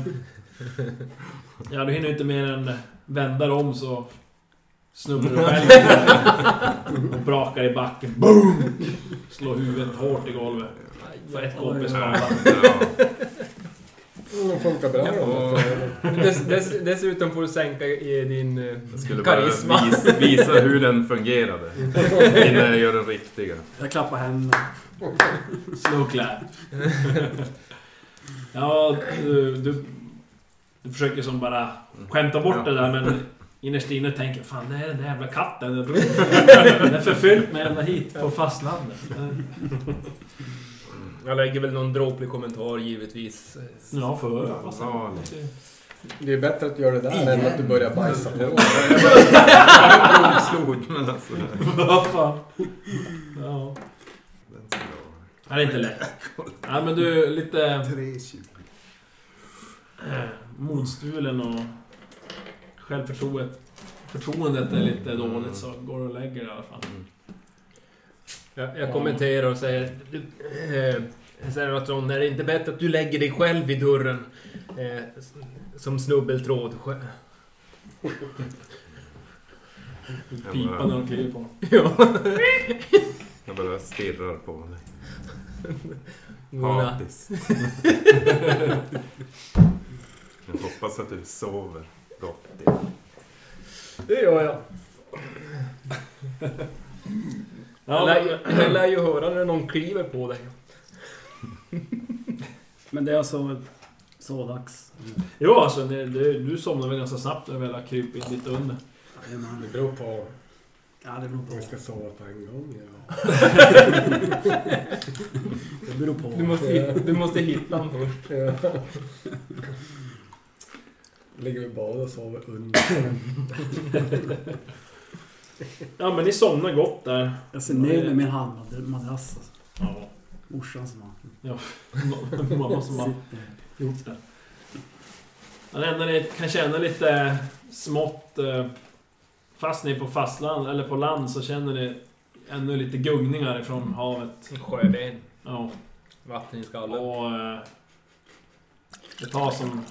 Ja, du hinner inte mer än vända om så... Snubblar du själv och brakar i backen. Boom! Slår huvudet hårt i golvet. För ett kopp i skalan. Ja. Det funkar bra. Ja. Dess, dess, dessutom får du sänka i din eh, Jag skulle bara karisma. visa, visa hur den fungerade. Innan jag gör den riktiga. Jag klappar händerna. Slow clap. Ja, du, du, du försöker som bara skämta bort det där men innerst inne tänker fan det är den där jävla katten. Den är förfyllt med ända hit på fastlandet. Jag lägger väl någon dråplig kommentar givetvis. Ja, för Ja, Det är bättre att göra det där än att du börjar bajsa på. Jag slog men alltså. Vad fan. Ja. Den ska Det är inte lätt. Ja, men du är lite vara 3,20. eh, modstulen och självförtroendet förtroendet är lite dåligt så går och lägger i alla fall. Jag, jag kommenterar och säger... Du, eh, säger att Ron, är det inte bättre att du lägger dig själv vid dörren? Eh, som snubbeltråd. Pipa när de kliver på. Ja. Jag bara stirrar på dig. Hatiskt. Jag hoppas att du sover gott. Det gör jag. Ja, jag, lär, jag lär ju höra när någon kliver på dig. Men det är alltså så dags. jo, alltså det, det, du somnar väl ganska snabbt när du väl har krypit lite under. Jajamän. Det beror på Ja, det beror om vi på. ska sova på en gång. Ja. Det beror på. Du måste, hitta- du måste hitta honom först. Ja. Ligger vi bara och sover under. Ja, men ni somnar gott där. Jag ser ner med min handmadrass. Alltså. Ja, Morsan som har mamma som har gjort det. Men ändå ni kan känna lite smått... eh, Fast ni är på fastland, eller på land, så känner ni ännu lite gungningar ifrån havet. Sjöben. Ja, Vatten i skallen. och... Det tar som...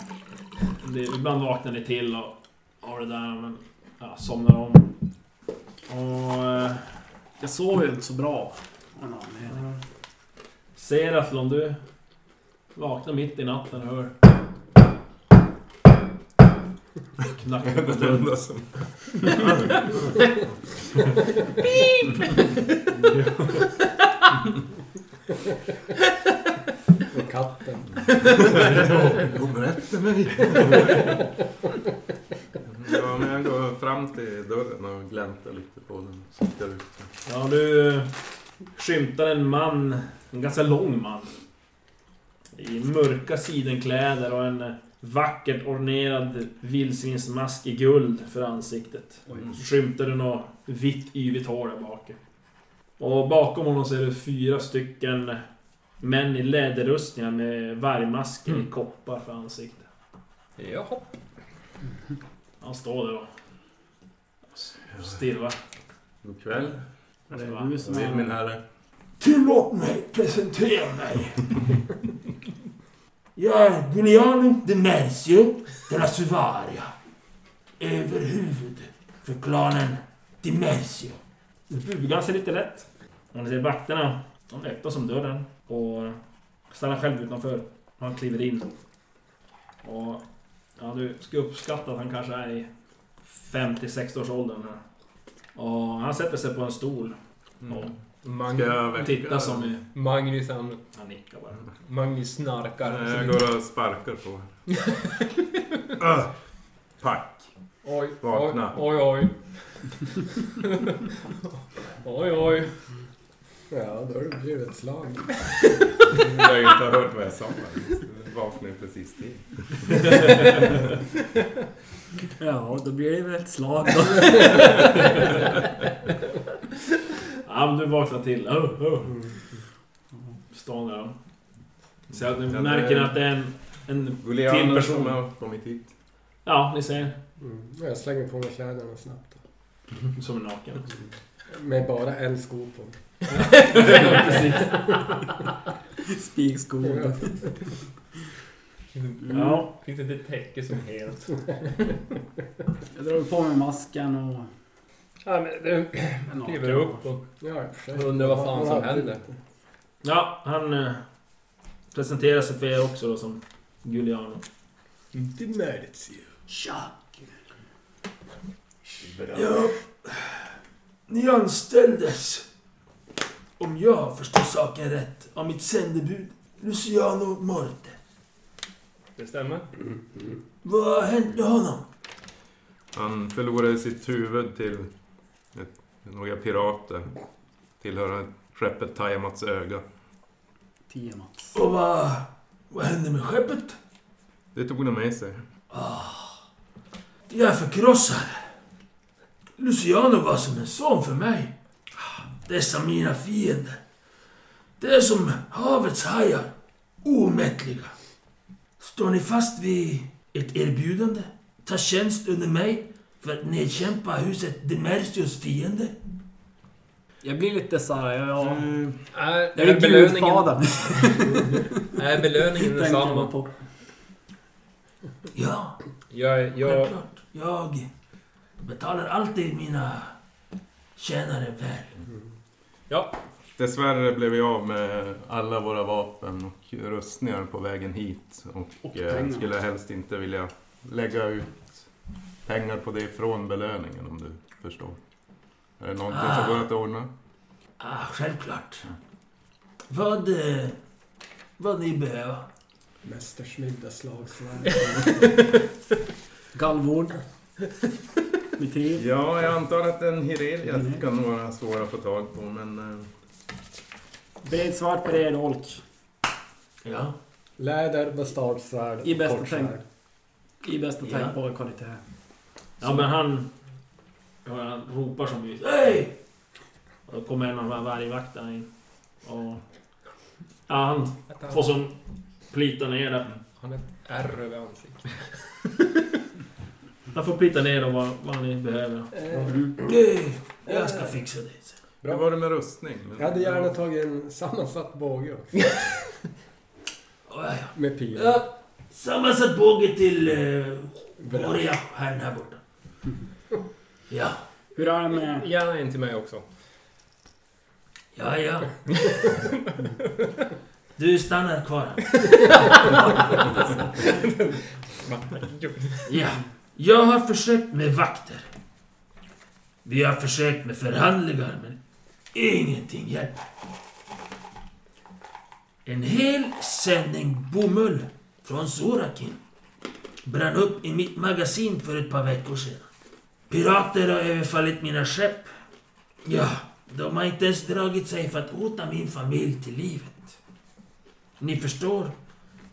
Det, ibland vaknar ni till och har det där, men... Ja, somnar om. Och... eh, Jag sover ju inte så bra. av en anledning. Seraflon, du vaknar mitt i natten och hör... Knackar på dörren. som... Och katten. Kommer efter mig! ja, men jag går fram till dörren och gläntar lite på den. Sitter ute. Ja, du eh, skymtar en man, en ganska lång man. I mörka sidenkläder och en eh, vackert ornerad vildsvinsmask i guld för ansiktet. Så skymtar du något vitt yvigt hår där bak. Och bakom honom ser du fyra stycken män i läderrustningar med vargmasker i koppar för ansikte. Jaha. Han står där och stirrar. God kväll. Det är du som Vill min herre. Tillåt mig presentera mig. Jag är Giuliano de Mercio della Suvaria. Överhuvud för klanen de Mercio. Bugar sig lite lätt. Och ni ser vakterna, de öppnar som dörren och stannar själv utanför. Han kliver in. Och ja, du ska uppskatta att han kanske är i 50-60 års åldern här. Och han sätter sig på en stol och Ska jag väcka? tittar som i... Magnus han... Han nickar bara. Magnus snarkar. Nej, Jag går och sparkar på. Öh, Pack. Oj, Vakna. oj, oj, oj. oj, oj. Ja, då har det blivit ett slag. Jag har ju inte hört vad jag sa. Vaknade precis till. Ja, då blir det väl ett slag då. Ja, men du vaknar till. Oh, oh. Står där. Så att ni märker det- att det är en, en till person. som har kommit hit. Ja, ni ser. Mm. Jag slänger på mig kläderna snabbt. Som är naken. Med bara en sko på. Spikskor. Ja. Finns det ett täcke som helt... Jag drar på mig masken och... Ja, men naken. kliver upp och undrar vad fan som händer. Ja, han eh, presenterar sig för er också då som Giuliano. De Mercio. Tja. Ja, ni anställdes, om jag förstår saken rätt, av mitt sändebud Luciano Morte. Det stämmer. Vad har hänt med honom? Han förlorade sitt huvud till ett, några pirater. Tillhörande skeppet Tiamats öga. Tio Mats. Och vad, vad hände med skeppet? Det tog de med sig. Jag är förkrossad. Luciano var som en son för mig. Dessa mina fiender. Det är som havets hajar. Omättliga. Står ni fast vid ett erbjudande? Ta tjänst under mig för att nedkämpa huset Demercios fiende? Jag blir lite såhär, ja... Mm. Är, Jag är gudfadern. är belöningen densamma? på. Ja, Jag, jag, självklart. Jag betalar alltid mina tjänare väl. Ja. Dessvärre blev vi av med alla våra vapen och rustningar på vägen hit. Och, och eh, skulle helst inte vilja lägga ut pengar på det från belöningen om du förstår. Är det någonting ah. som går att ordna? Ah, självklart. Ja. Vad, eh, vad ni behöver. Mästers middag, slagsvagn. Galvord. 93? Ja, jag antar att en Hirelias kan vara svår att få tag på, men... Eh. Bred svart bred olk. Ja. Läder, bastagsvärd I bästa tänk... I bästa ja. tänkbara kvalitet. Ja, men han... Han ropar som vi... Hej! Och då kommer en av de här vargvakterna in. Och... Ja, han får som plita ner det. Han har ett ärr över ansiktet. Han får plita ner dem vad, vad ni behöver. Eh, Eh, jag ska fixa det. sen. Hur var det med rustning? Jag hade gärna tagit en sammansatt båge också. Ja, ja. Med pil. Ja, sammansatt båge till eh, Bra. Boria, herrn här borta. Ja, Hur är det med... Gärna en till mig också. ja, ja. Du stannar kvar här. Ja, jag har försökt med vakter. Vi har försökt med förhandlingar, men ingenting hjälper. En hel sändning bomull från Sorakin brann upp i mitt magasin för ett par veckor sedan. Pirater har överfallit mina skepp. Ja, de har inte ens dragit sig för att hota min familj till livet. Ni förstår,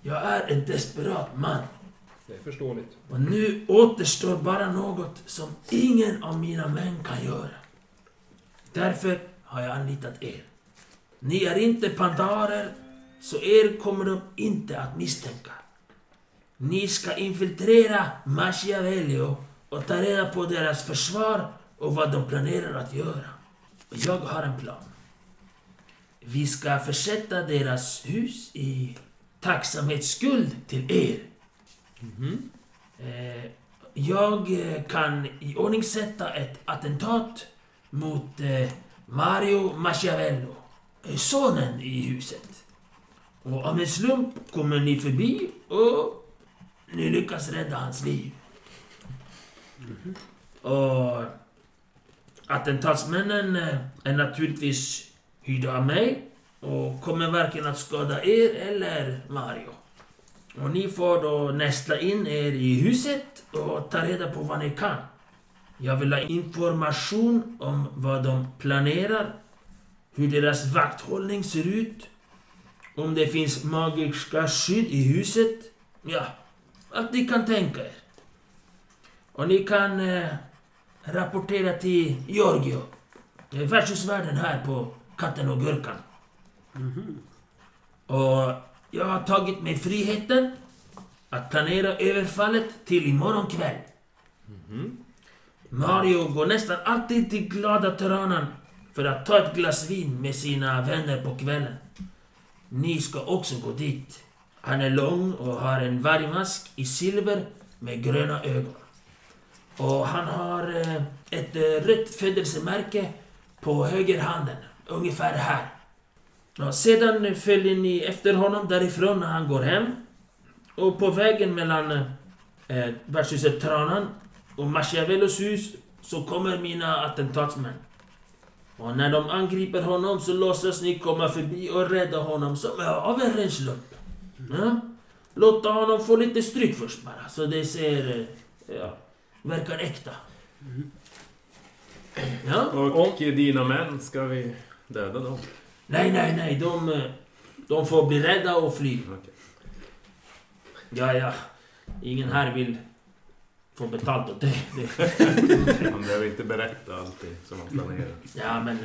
jag är en desperat man. Det är förståeligt. Och nu återstår bara något som ingen av mina män kan göra. Därför har jag anlitat er. Ni är inte pandarer, så er kommer de inte att misstänka. Ni ska infiltrera Machiavelli och ta reda på deras försvar och vad de planerar att göra. Och jag har en plan. Vi ska försätta deras hus i tacksamhetsskuld till er. Eh, jag eh, kan iordningssätta ett attentat mot eh, Mario Machiavello, sonen i huset. Och av en slump kommer ni förbi och ni lyckas rädda hans liv. Och attentatsmännen är naturligtvis hyrda av mig och kommer varken att skada er eller Mario. Och ni får då nästla in er i huset och ta reda på vad ni kan. Jag vill ha information om vad de planerar, hur deras vakthållning ser ut, om det finns magiska skydd i huset. Ja, allt ni kan tänka er. Och ni kan eh, rapportera till Giorgio, eh, värdshusvärden här på Katten och Gurkan. Och jag har tagit mig friheten att planera överfallet till imorgon kväll. Mario går nästan alltid till Glada Tiranan för att ta ett glas vin med sina vänner på kvällen. Ni ska också gå dit. Han är lång och har en vargmask i silver med gröna ögon. Och han har eh, ett eh, rött födelsemärke på högerhanden, ungefär här. Ja, sedan följer ni efter honom därifrån när han går hem. Och på vägen mellan eh, värdshuset Tranan och Machiavellos hus så kommer mina attentatsmän. Och när de angriper honom så låtsas ni komma förbi och rädda honom som av en ren slump. Ja? Låta honom få lite stryk först bara, så det ser... eh, Ja, verkar äkta. Ja? Och dina män, ska vi döda dem? Nej, nej, nej. De, eh, de får bli rädda och fly. Okej. Ja, ja. Ingen här vill få betalt åt det. det. Man behöver inte berätta allting som man planerar. Ja, men... eh,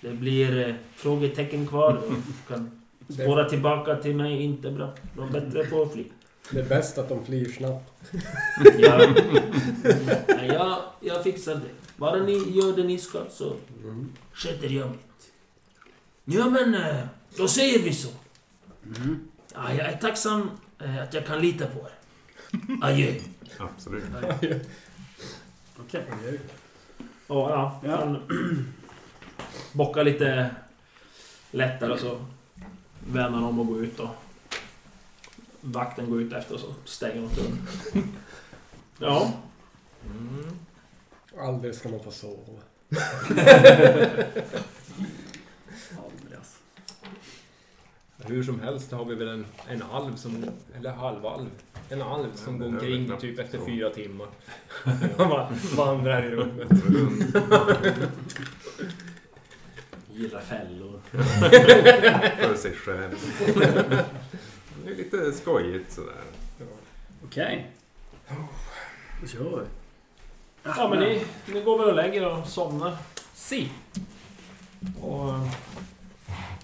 Det blir eh, frågetecken kvar. och kan spåra tillbaka till mig. Inte bra. De är bättre på att fly. Det är bäst att de flyr snabbt. Ja. Nej, jag, jag fixar det. Bara ni gör det ni ska så sköter jag mitt. Ja, men eh, då säger vi så. Ja, jag är tacksam eh, att jag kan lita på er. Adjö. Absolut. Okej. Och ja, Ja. han bockar lite lättare och så vänder han om och går ut och vakten går ut efter och så stänger de dörren. Ja, Mm. Aldrig ska man få sova. Hur som helst har vi väl en, en alv som... Eller halvalv. En alv som går omkring typ efter så. fyra timmar. Han bara vandrar i rummet. gillar fällor. För sig själv. Det är lite skojigt sådär. Okej. Då kör vi. Ja, men ni, ni går väl och lägger och somnar. Si. Och...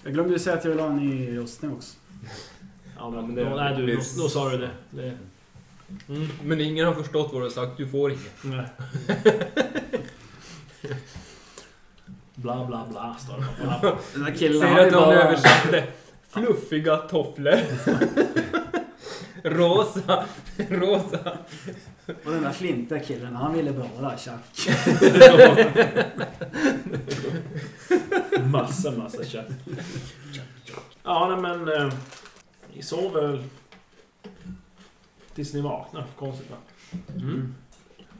Jag glömde ju säga att jag vill ha en ny rustning också. Ja, men, det- då, nej, du, då, då sa du det. det Mm. Men ingen har förstått vad du har sagt. Du får inget. nej. Bla, bla, bla, står det. Bla. Den där killen han att någon översatte fluffiga tofflor. rosa. Rosa. Och den där flintiga killen, han ville bara tjack. Massa, massa kött. Ja, nej, men... Eh, ni sover väl tills ni vaknar. Konstigt va?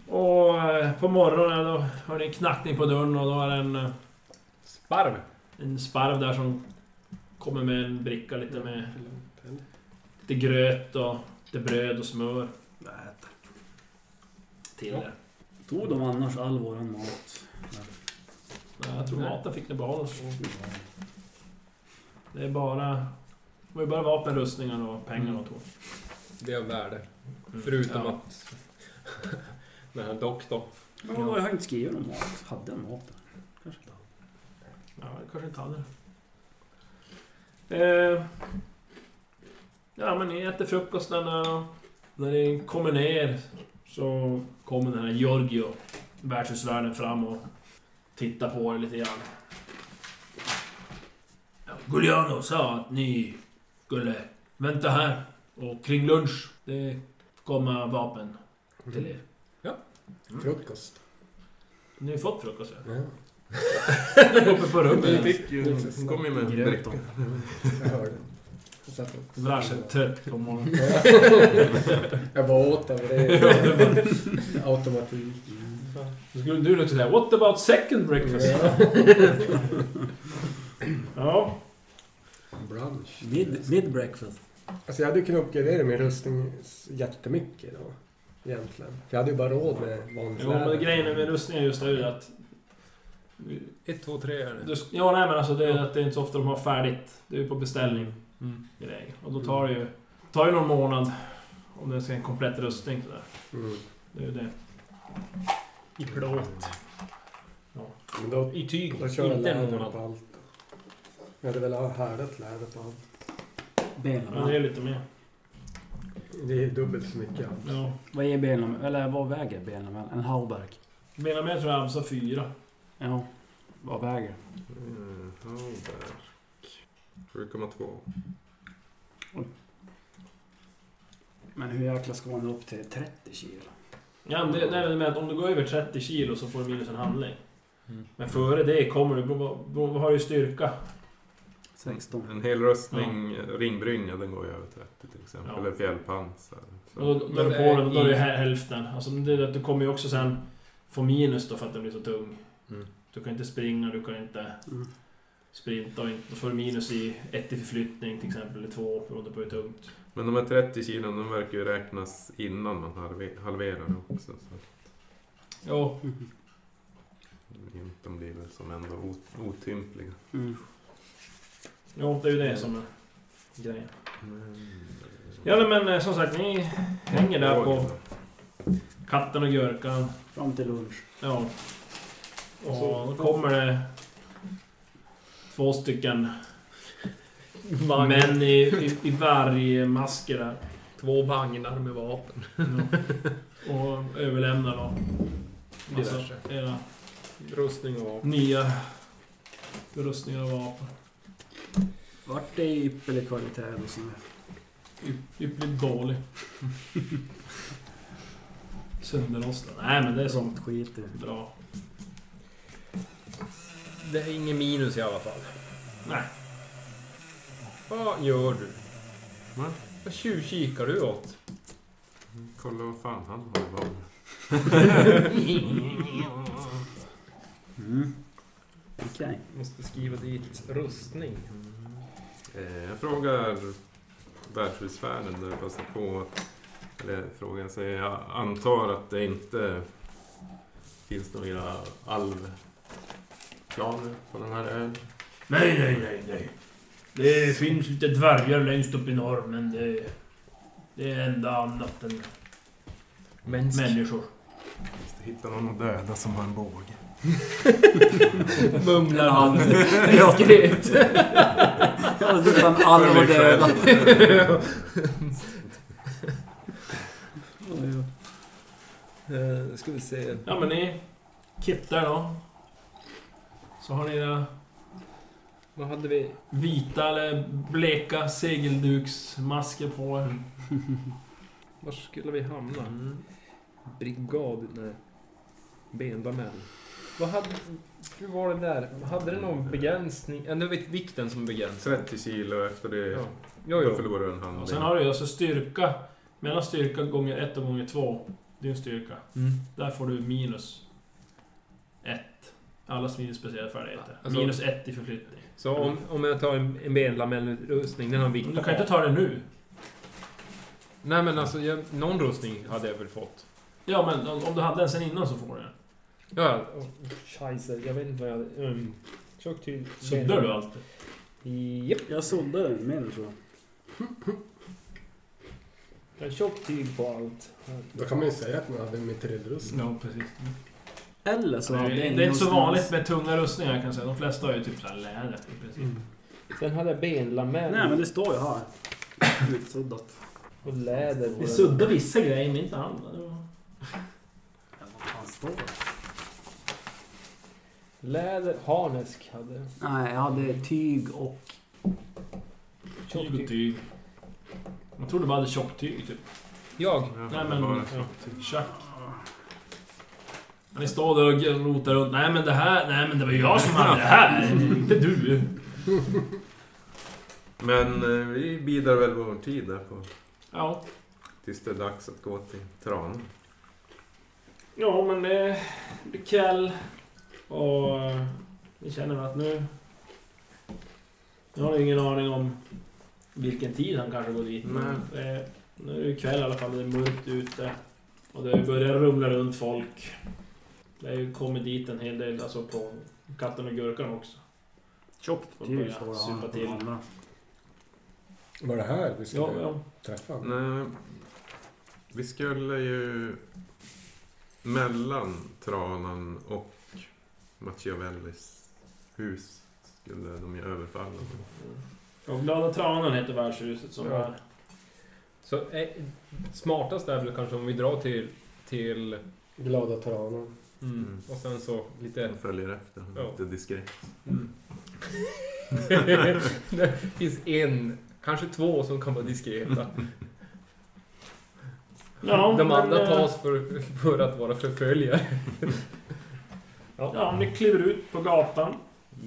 Och eh, på morgonen då hör ni en knackning på dörren och då är det en, eh, Sparv. en sparv där som kommer med en bricka lite med lite gröt och lite bröd och smör. Ät. Till er. Tog de annars all våran mat? Nej, jag tror maten fick ni behålla. Det är bara... Det var ju bara vapen, rustningar och pengar och tog. Det är av värde. Förutom Ja. att... Den här doktorn. Ja, jag har inte skrivit någon mat. Hade jag mat? Kanske inte. Ja, jag kanske inte hade det. Eh, ja, men ni äter frukosten och när ni kommer ner så kommer den här Giorgio, värdshusvärden, fram och tittar på er lite grann. Ja, Giuliano sa att ni skulle vänta här och kring lunch, det kommer vapen till er. Frukost. Ni har fått frukost ja. Ja, Uppe på rummet. Vi fick ju... Kom ju med en bricka. jag hörde. Världshus trött på morgonen. Jag bara åt av det. Automatik. Så skulle du också säga What about second breakfast? Ja. Brunch. Mid, mid breakfast. Alltså jag hade kunnat uppgradera min rustning jättemycket då. Egentligen. För jag hade ju bara råd med vanligt Jo, men grejen med rustningar just är ju att... Ett, två, tre är det. Du, ja, nej men alltså det är att det är inte så ofta de har färdigt. Det är ju på beställning. Mm. Grej. Och då tar det ju... tar ju någon månad. Om det ska en komplett rustning sådär. Mm. Det är ju det. I plåt. Men då, I tyg. då kör jag Inte en läder månad. på allt. Jag hade väl ha härdat läder på allt. Ja, det är lite mer. Det är dubbelt så mycket. Ja. Vad är benlamän? Eller vad väger benlamän? En halvberg? Menar med tror jag Absa fyra. Ja. Vad väger? Mm, Hallberg. 7,2. Men hur jäkla ska man upp till 30 kilo? Ja, men det, med att om du går över 30 kilo så får du minus en handling. Mm. Men före det kommer du... Vad har du i styrka? 16. En hel rustning, ringbrynja, den går ju över 30 till exempel. Ja. Eller fjällpansar. Så. Och då, då är Men på den, då är det hälften. Alltså det du kommer ju också sen få minus då för att den blir så tung. Mm. Du kan inte springa, du kan inte Mm. Sprinta och inte, får minus i ett i förflyttning till exempel, eller två beroende på hur tungt. Men de här 30 kilon, de verkar ju räknas innan man halve- halverar det också. Så Jo, de blir väl som ändå ot- otympliga. Mm. jo, det är ju det som är grejen. Men... Ja men eh, som sagt, ni hänger där på katten och gurkan. Fram till lunch. Ja. Och så då kommer det två stycken män i, i, i vargmasker där. Två vagnar med vapen. Ja. Och överlämnar då massa Diverse. era Rustning och vapen. nya rustningar och vapen. Vart det i ypperlig kvalitet och sånt där? Yp- Ypperligt dålig. Sönderrostad. Nej men det är sånt Sånt skit i. bra. Det är ingen minus i alla fall. Nej. Vad gör du? Va? Vad tjuvkikar du åt? Kolla vad fan han har i vapen. Mm. Okej. Måste skriva dit rustning. Eh, jag frågar värdshusvärden där jag passar på. Eller frågan säger, jag antar att det inte finns några alvplaner på den här ön. Nej, nej, nej, nej. Det finns lite dvärgar längst upp i norr, men det... Det är enda annat än Mänsk. människor. Måste hitta någon att döda som har en båge. Mumlar han. diskret. Ja, det fan alla var döda. Eh, ska vi se. Ja men ni kittar då. Så har ni era Vad hade vi? vita eller bleka segelduksmasker på er. Var skulle vi hamna? Brigad? Nej. Bendamän. Vad hade... Hur var det där? Hade det någon begränsning? Ja, det var vikten som begränsning. 30 kilo efter det, Ja. Jo, då jo. förlorar du en handling. Och sen har du ju alltså styrka Mellan styrka gånger 1 och gånger 2, din styrka. Mm. Där får du minus 1. Alla smidigt speciella färdigheter. Alltså- minus 1 i förflyttning. Så om, om jag tar en, en benlamellrustning, den har vikt du kan inte ta det nu. Nej men alltså, jag, någon rustning hade jag väl fått. Ja, men om, om du hade den sen innan så får du den. Ja, Oh, scheisse, jag vet inte vad jag. Um, tjockt tyg. Suddar du alltid? Japp. Jag sålde den med tror jag. En tjockt tyg på allt. Då kan man ju säga att man hade en mitrilrustning. Ja, precis. Eller så Det hade en det är inte så vanligt med tunga rustningar kan jag säga. De flesta har ju typ så här läder i princip. Mm. Sen hade jag benlamell Nej men det står ju här. Utsuddat. och läder. Vi suddar vissa grejer, men inte andra. Det var- Ja, vad fan står det? Läder, harnesk hade jag. Nej, jag hade tyg och... Tyg och tyg. Man trodde bara hade tjocktyg typ. jag. Nej, men- ja. Tjack. Ni står där och rotar runt. Nej men det här, nej men det var jag som hade det här. Inte du. Men eh, vi bidrar väl vår tid där på, Ja. tills det är dags att gå till Tran. Ja men det blir kväll. Och eh, vi känner att nu... Nu har ni ingen aning om vilken tid han kanske går dit. Men det, nu är det kväll i alla fall. Det är mörkt ute. Och det börjar rumla runt folk. Det har ju kommit dit en hel del, alltså på katten och gurkan också. Tjockt till. på andra. Var det här vi skulle Ja, ja. träffa? Nej, vi skulle ju mellan Tranan och Machiavellis hus skulle de ju överfalla. Och Glada Tranan heter värdshuset som Ja. är... Så eh, smartast är väl kanske om vi drar till... till Glada tranan. Mm, och sen så lite... De följer efter, Ja. lite diskret. Mm. det finns en, kanske två som kan vara diskreta. Ja, De men, andra eh, tas för, för att vara förföljare. Ja, ni kliver ut på gatan.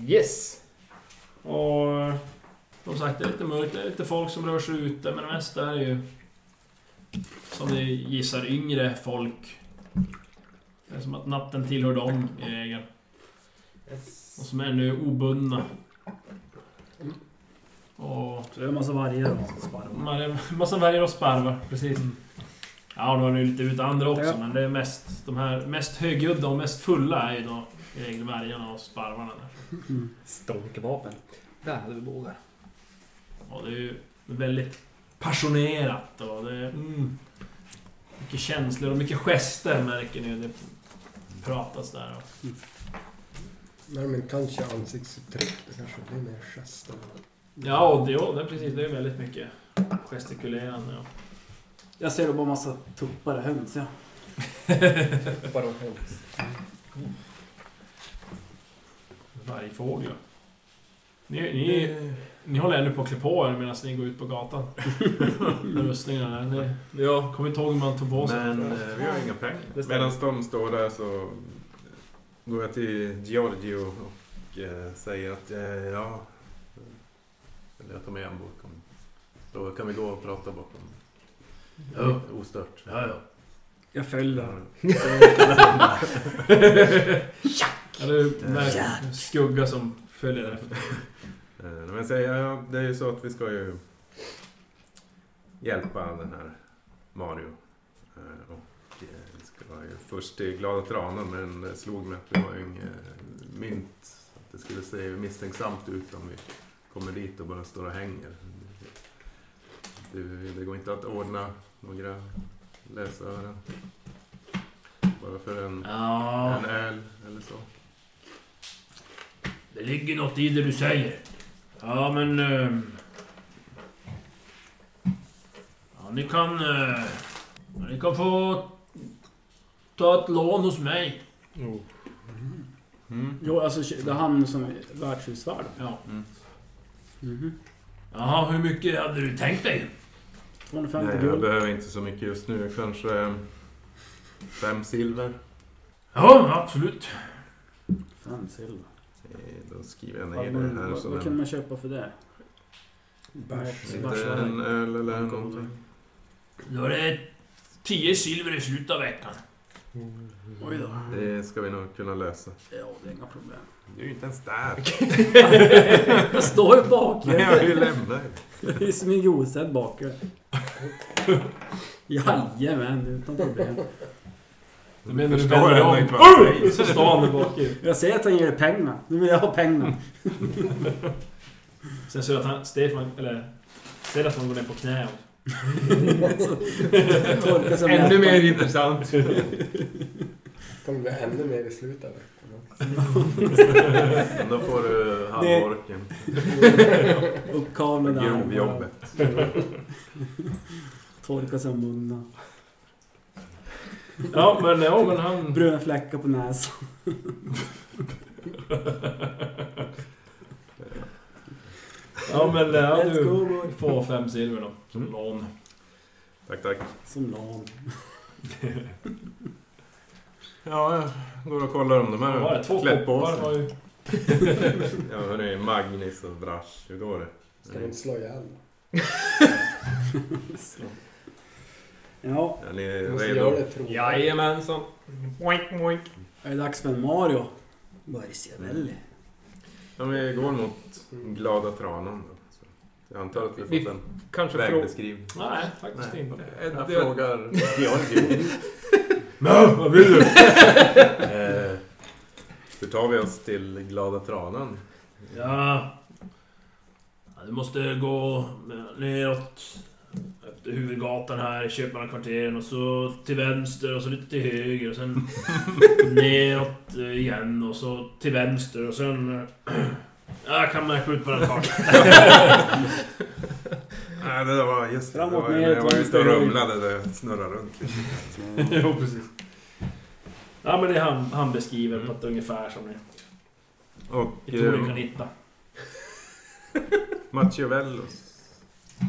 Yes! Och som sagt, det är lite mörkt. Det är lite folk som rör sig ute, men det mesta är ju... Som ni gissar, yngre folk. Det är som att natten tillhör dem i regel. Och som är ännu obundna. Och... Så det är en massa vargar och sparvar. Massa vargar och sparvar, precis. Ja, nu har ni lite ute andra också, Ja. men det är mest... De här mest högljudda och mest fulla är ju då i regel vargarna och sparvarna där. Stånkvapen. Där hade vi bågar. Och det är ju väldigt passionerat och det är... Mm, mycket känslor och mycket gester märker ni. Det pratas där. Och, Nej men kanske ansiktsuttryck. Det kanske blir mer gester. ja, och det, ja, det precis. Det är väldigt mycket gestikulerande. Ja. Jag ser bara massa tuppare höns ja. Bara höns. Vargfåglar. Ni, ni, ni håller ännu på att klä på er medan ni går ut på gatan. Med rustningarna. Ni Ja. kommer inte ihåg hur man tog på sig. Men eh, vi har inga pengar. Det. Medan de står där så går jag till Giorgio och eh, säger att eh, ja... Eller jag tar med en bakom. Då kan vi gå och prata bakom. Ja. Ostört. Ja, ja. Jag följer. Eller med skugga som följer efter. Eh, Men jag säger, ja, det är ju så att vi ska ju hjälpa den här Mario. Eh, Och eh, vi ska ju först till Glada Tranan men det slog mig att det var ju inget mynt. Att det skulle se misstänksamt ut om vi kommer dit och bara står och hänger. Det, det går inte att ordna några lösören. Bara för en, Ja, en öl eller så. Det ligger något i det du säger. Ja, men... ehm, ja, ni kan... eh, ni kan få ta ett lån hos mig. Mm. Jo, alltså det är han som är värdshusvärd. Ja. Mhm. Jaha, hur mycket hade du tänkt dig? 250 Nej, jag guld. behöver inte så mycket just nu. Kanske fem silver. Ja, absolut. Fem silver. Eh, Då skriver jag Vad, ner det här vad, vad kan man köpa för det? Bärs. En öl eller någonting. Då är det 10 silver i slutet av veckan. Oj då. Det ska vi nog kunna lösa. Ja, det är inga problem. Du är ju inte ens där. Jag står ju bak. Nej, jag ju lämnat. Det är som en osedd bak. Jajamän, utan problem. Du menar du vänder ändå om? Så står han där bak i. Jag säger att han ger dig pengar. Nu vill jag ha pengar. Sen ser du att han, Stefan, eller... Ser att han går ner på knä. Ännu mer intressant. kommer bli ännu mer i slutet av då får du halvorken. Uppkavlade armar. Grovjobbet. Torkar sig om munnen. Ja, men, ja, men han... Bruna fläckar på näsan. Ja, men ja, du får fem silver då. Som Mm. lån. Tack, tack. Som lam. Ja, jag går och kollar om de? Två här klätt på var sig. ju... Ja, hörni, Magnus och Brash. Hur går det? Ska vi inte slå ihjäl? Ja, Är ni Vi måste göra redo? Jajamensan. Oink, oink. är det dags för en Mario? Bergsjavelli. Ja, vi går mot Glada Tranan då. Så jag antar att vi Vi- fått en Kanske fråga... vägbeskrivning. Nej, faktiskt Nej. inte. Jag Det- frågar Georgio. Men, vad vill du? eh, hur tar vi oss till Glada Tranan? Ja... ja du måste gå neråt huvudgatan här Köpmannakvarteren och så till vänster och så lite till höger och sen neråt eh, igen och så till vänster och sen... eh, Ja, jag kan märka ut på den kartan. Nej, det där var just det. det var, neråt, jag var ute och rumlade det snurrade runt lite. jo, precis. Ja, men det han, han beskriver på ett ungefär som ni, Och ni troligen kan eh, hitta. Machiavellos.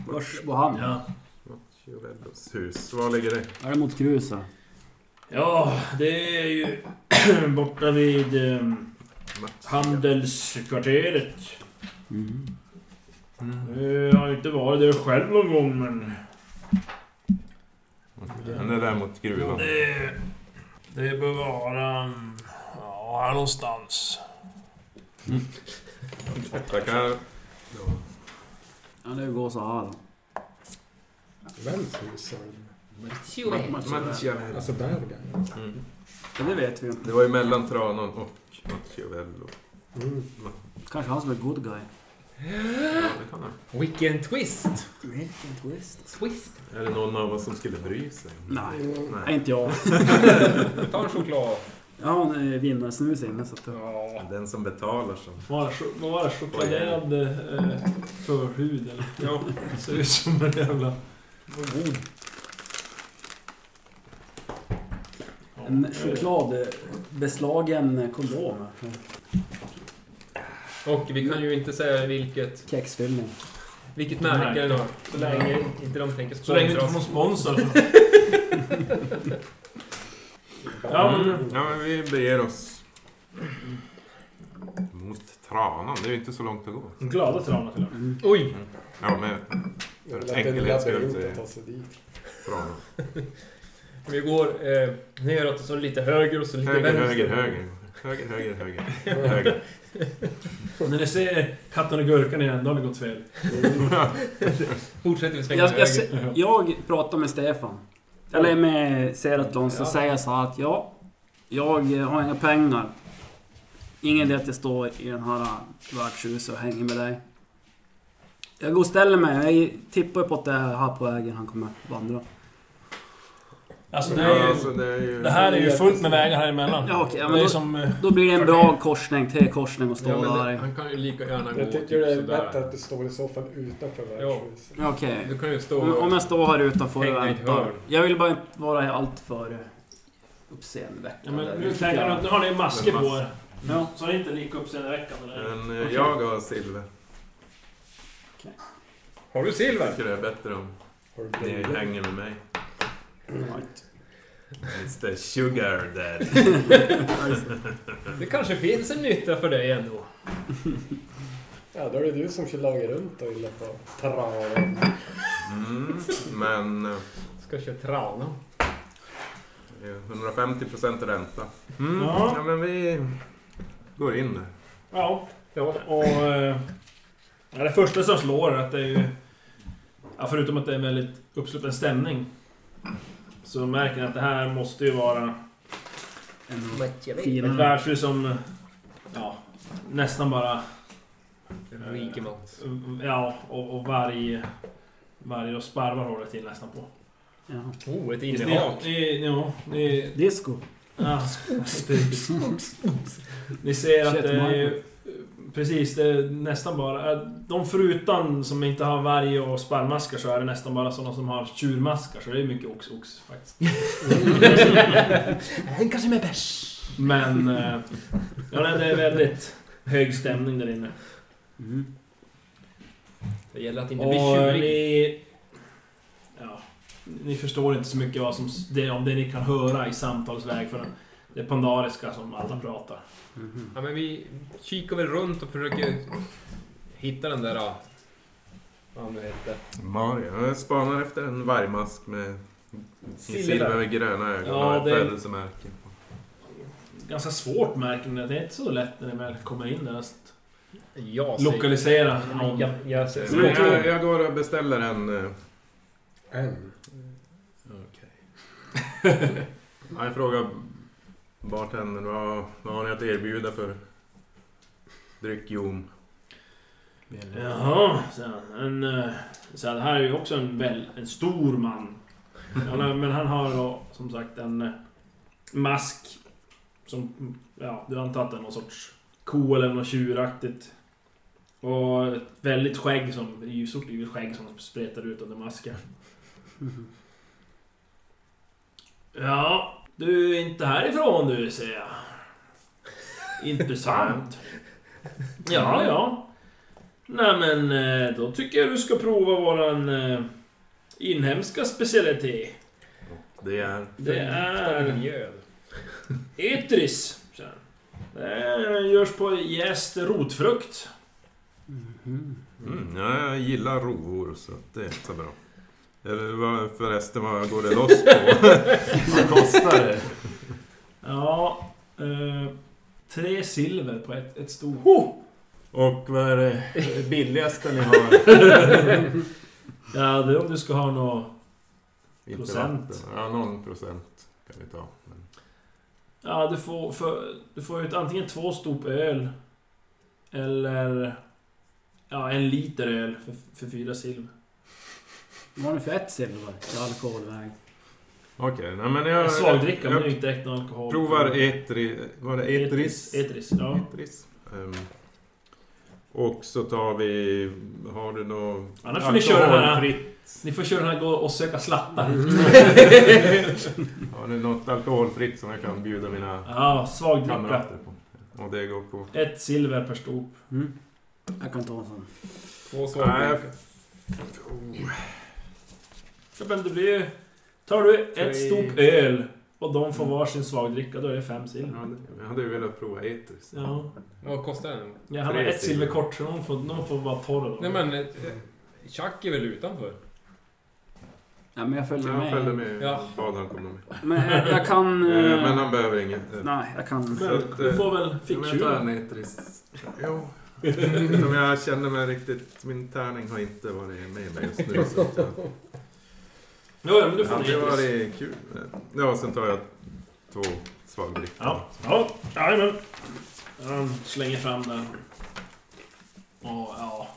Vars var han? Ja. Machiavellos hus. Var ligger det? Är det mot gruset? ja, det är ju borta vid eh, handelskvarteret. Mm. Eh, Jag har inte varit där själv någon gång men... Men det är där mot gruvan. Det, det bör vara... mm, Ja, här någonstans. Tackar. Ja. Ja, det går så här sa du? Machiavello. Alltså Bergen? Mm. Ja, det vet vi inte. Det var ju mellan Tranan och Machiavello. Mm. Kanske han som är good guy. Ja, det kan han. Vilken twist! Vilken twist. Twist. Är det någon av oss som skulle bry sig? Nej, Mm. nej inte jag. Ta en choklad. Har en eh, vinnarsnus inne så att... det- Ja. Den som betalar som... Vad var det? Chokladerad eh, förhud eller? Ja. Ser ut som en jävla... En chokladbeslagen kondom. Och vi kan ju inte säga vilket, Kexfyllning. vilket märke den har. Så länge inte de tänker Så länge du inte sponsra får någon oss. sponsor så... Ja, men... Mm. Ja, men vi beger oss mot Tranan. Det är ju inte så långt att gå. Glada tranar till Mm. Oj! Ja, men För att det är en enkelhets skull är- att ta sig dit. Vi går eh, neråt och så lite höger och så lite Höger, vänster. höger, höger. Höger, höger, höger. Höger. När ni ser katten och gurkan igen, då har det gått fel. Fortsätter vi svänga Jag, jag, höger. jag pratar med Stefan. Eller med Seratlon så Ja. säger jag så här att ja, jag har inga pengar. Ingen idé att jag står i den här värdshuset och hänger med dig. Jag går och ställer mig. Jag tippar på att det är här på vägen han kommer vandra. Alltså det, är Ja, ju, alltså det är ju... det här är ju fullt med vägar här emellan. Ja, okej, ja, men det då- som... eh, Då blir det en bra korsning, T-korsning och stå Ja, där det, han kan ju lika gärna gå Jag tycker typ det är sådär. bättre att du står i fall utanför värdshuset. Ja, Okej. Du kan ju stå... Om, jag står här utanför och väntar. Jag vill bara inte vara alltför Ja, uppseendeväckande. men nu tänker nu har ni masker på er. Ja. Så det är inte lika uppseendeväckande. Men eh, jag har silver. Har du silver? Jag tycker det är bättre om ni hänger med mig. Right. It's the sugar daddy. Det kanske finns en nytta för dig ändå. Ja, då är det du som kör laga runt och illa på traven. Mm, men... eh, ska köra trana. Det är 150 procent ränta. Mm. Ja. Ja, men vi går in ja. ja och... Ja, det första som slår är att det är ju... Ja, förutom att det är en väldigt uppsluppen stämning. Så märker ni att det här måste ju vara En ett värdshus som... Ja, nästan bara... Rikemans. Ja, och, och varje... Varje och sparvar håller till nästan på. Ja. Oh, ett innehak. ja, ni, Disco. ja, ni ser att det är... Precis, det är nästan bara... De förutan som inte har varg och sparrmaskar så är det nästan bara sådana som har tjurmaskar. Så det är mycket ox-ox faktiskt. En kanske med bärs. Men... eh, Ja, det är väldigt hög stämning där inne. Mm. Det gäller att inte bli Och tjurig. ni... Ja, ni förstår inte så mycket vad som, det, om det ni kan höra i samtalsväg. För det är pandariska som alla pratar. Mhm. Ja, men vi kikar väl runt och försöker hitta den där... ja, Vad nu hette. Mario. Jag spanar efter en vargmask med Silver. silvergröna ögon Ja, och det- ett födelsemärke. på. Ganska svårt märker ni. Det är inte så lätt när ni väl kommer in där. Jag lokalisera någon. Jag, jag. Men jag, jag går och beställer en... eh, En. Okej. Ja, jag frågar bartendern vad, vad har ni att erbjuda för dryck? Jo, Jaha, så han. En, eh, så här, det här är ju också en, väl, en stor man. Ja, men han har då som sagt en eh, mask. Som, ja, du antar att det är någon sorts ko eller något tjuraktigt. Och ett väldigt skägg som, i stort yvigt skägg som spretar ut under masken. Mhm. Ja, du är inte härifrån du, ser jag. Intressant. Ja, ja. Nej men, eh, då tycker jag du ska prova våran eh, inhemska specialitet. det är... Det är etris. Det görs på jäst rotfrukt. Mhm. Mm, ja, jag gillar rovor så det är så bra. Eller vad, förresten, vad går det loss på? vad kostar det? Ja, eh, tre silver på ett, ett stort. Och vad är det billigaste ni har? Ja, det är om du ska ha något... Inte Procent. vatten. Ja, någon procent kan vi ta. Men... Ja, du får, för, du får ut antingen två stop öl. Eller... Ja, en liter öl för, för fyra silver. Vad har ni för ett silver i alkoholväg? Okej, nej men jag... En svagdricka, men det är jag inte direkt någon alkohol. provar etri... Var det etris? Etris, ja. Etris. Ehm, och så tar vi... Har du något... Annars får ni köra den här... Ni får köra den här gå och söka slattar. Har du något alkoholfritt som jag kan bjuda mina Ja, svagdricka. kamrater på? Och det går på... Ett silver per stop. Mm. Jag kan ta en sån. Två Nej. Ja, men det blir ju... Tar du ett Tre. stop öl och de får varsin svagdricka, då är det fem silver. Ja, det- jag hade ju velat prova etris. Ja. Vad kostar den? Jag har Tre ett silver silver. kort, så de får, de får vara torra då. Nej men... eh, Chuck är väl utanför? Ja, men jag följer Jag med. följde med Ja. Adam kommer med. Men jag, jag kan... Eh, eh, Men han behöver inget. eh. Nej, jag kan... Så att, Du eh, får väl Ja, jag tar en etris. Jo. Som jag känner mig riktigt... Min tärning har inte varit med mig just nu. Så att jag, Jo, ja, men du det får en hade etris. varit kul. Ja, sen tar jag två svagdrickor. Ja, ja, jajamän. Han slänger fram den. Och ja...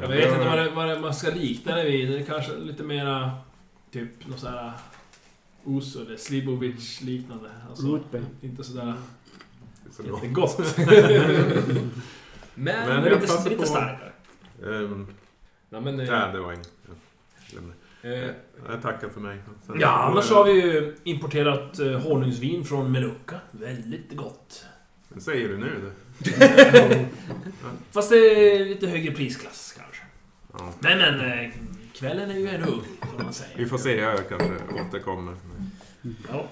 Jag vet inte vad, det, vad det, man ska likna det vid. Det är kanske lite mera... Typ något sådär... uh, Uso eller Slibovic liknande. Alltså, inte sådär Så gott. jättegott. Men... Men- lite, lite starkare. Um, Nej men... nej, det var inget. Jag lämnar. Eh, Jag tackar för mig. Sen- Ja, annars har vi ju importerat eh, honungsvin från Melucca. Väldigt gott. Vad säger du nu? Det? Fast det är lite högre prisklass kanske. Ja. Men men, eh, kvällen är ju ännu ung, som man säger. Vi får se, jag kanske återkommer. Ja.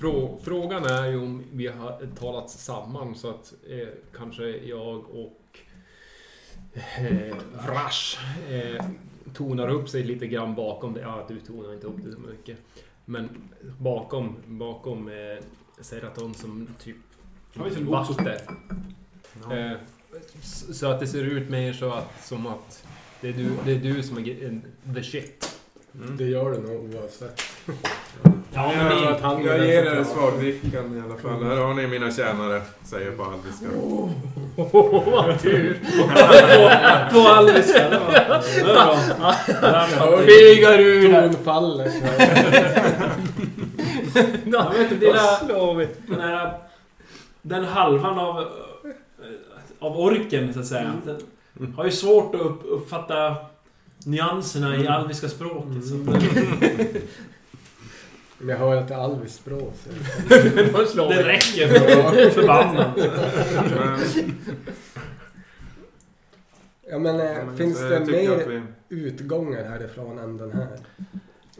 Frå, frågan är ju om vi har talat samman så att eh, kanske jag och eh, Vrash eh, tonar upp sig lite grann bakom det. Ja, du tonar inte upp det så mycket. Men bakom, bakom eh, Seraton som typ gods? vatten. Eh, så att det ser ut mer så att, som att det är du, det är du som är the shit. Det gör det nog oavsett. Ja, men att han- jag ger er svagdrickan i alla fall. Här har ni mina tjänare, säger på alviska. Vad tur! På alviska, det var... Det. Fegar ur! Tonfallet. Jag vet inte, dina... slår vi. Den här... Den halvan av... eh, Av orken, så att säga. Den har ju svårt att upp, uppfatta nyanserna i alviska språket. Men jag hör att det är Alvis språk. så- Då slår det räcker för förbanden. Men, Ja men eh, men finns så det mer vi- utgångar härifrån än den här?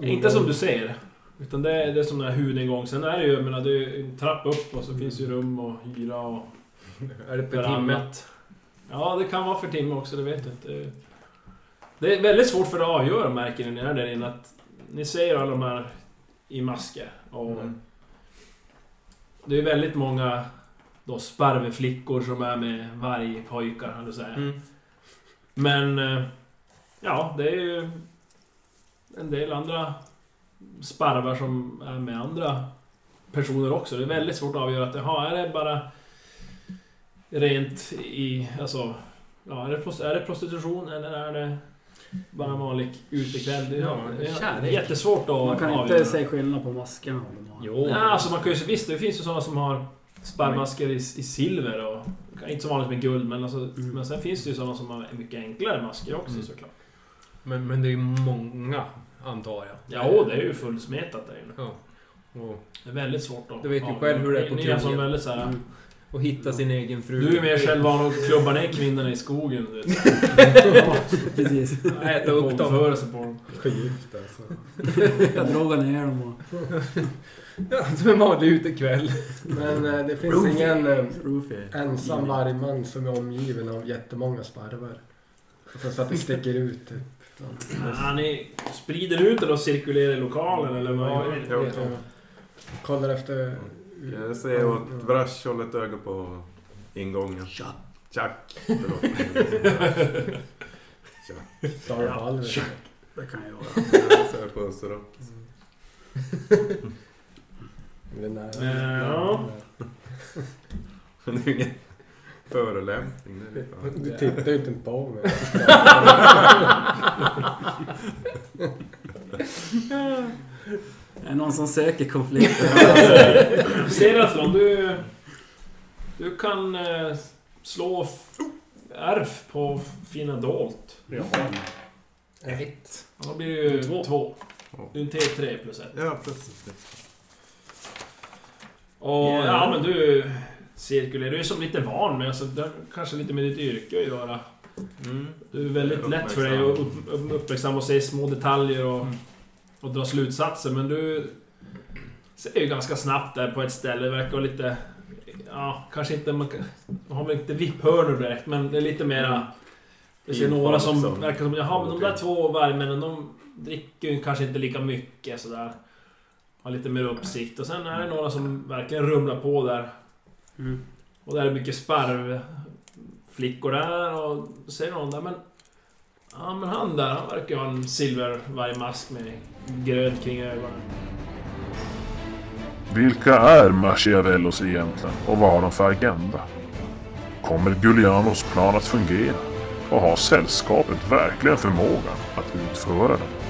Inte som du ser. Utan det är, det är som den här huvudingång. Sen är det ju, jag menar, det är en trapp upp och så finns ju rum och hyra och... Är det per för timme? Ja, det kan vara för timme också, det vet jag inte. Det är väldigt svårt för att avgöra, märker ni, när ni är där inne. Att ni ser alla de här i masker. Och Mm. Det är väldigt många då sparveflickor som är med vargpojkar, kan du säga. Mm. Men... eh, Ja, det är ju... En del andra sparvar som är med andra personer också. Det är väldigt svårt att avgöra att jaha, är det bara rent i... Alltså... Ja, är det, prost- är det prostitution eller är det bara en vanlig utekväll? Det är, Ja, kärlek. jättesvårt att Man kan avgöra. inte se skillnad på maskerna. om de har- Jo. Ja, alltså man kan ju... Visst, det finns ju sådana som har sparvmasker i, i silver och... Inte så vanligt med guld, men alltså... Men sen finns det ju sådana som har mycket enklare masker också Mm. såklart. Men, men det är ju många, antar jag. Ja, det är ju fullsmetat där inne. Ja. Och, Det är väldigt svårt att Du vet ju själv hur det är på Ni är som krogen. väldigt såhär... Mm. Och hitta sin egen fru. Du är mer själv van att klubba ner kvinnorna i skogen. Precis. Äta upp dem. Våldföra sig på dem. Förgift alltså. Jag drogar ner dem och... Ja, som en vanlig utekväll. Men eh, det finns ingen eh, ensam vargman som är omgiven av jättemånga sparvar. Så att det sticker ut typ. Ja, ni sprider ut det och cirkulerar i lokalen eller vad gör ni? Jo. Ja. Kollar efter... Jag säger åt Vrash, håll ett öga på ingången. Tjack! Förlåt. Sa du på Alvis? Det kan jag göra. Jag säger på Österåt. Det är nära. Ja. Men det är ingen förolämpning. Du tittar ju inte på mig. Är det någon som söker konflikter? Seratlon, du... Du kan eh, slå ärf på fina dolt. Ett. Ja, Då blir det ju Två. två. Det är en T3 plus ett. Ja, precis. Och Yeah. ja, men du cirkulerar. Du är som lite van med, alltså, det kanske lite med ditt yrke att göra. Mm. Det är väldigt lätt för dig att upp, upp, uppmärksamma och se små detaljer och, och dra slutsatser, men du ser ju ganska snabbt där på ett ställe. Det verkar lite... Ja, kanske inte... Man, har väl inte vipphörnor direkt, men det är lite mera... Det ser Infall några som som- verkar som... Jaha, men de där två värmännen, de dricker ju kanske inte lika mycket sådär. Har lite mer uppsikt. Och sen är det några som verkligen rumlar på där. Mm. Och där är mycket sparvflickor där och ser någon där men... Ja men han där, han verkar ha en silvervargmask med grönt kring ögonen. Vilka är Machiavellos egentligen och vad har de för agenda? Kommer Giulianos plan att fungera? Och har sällskapet verkligen förmågan att utföra den?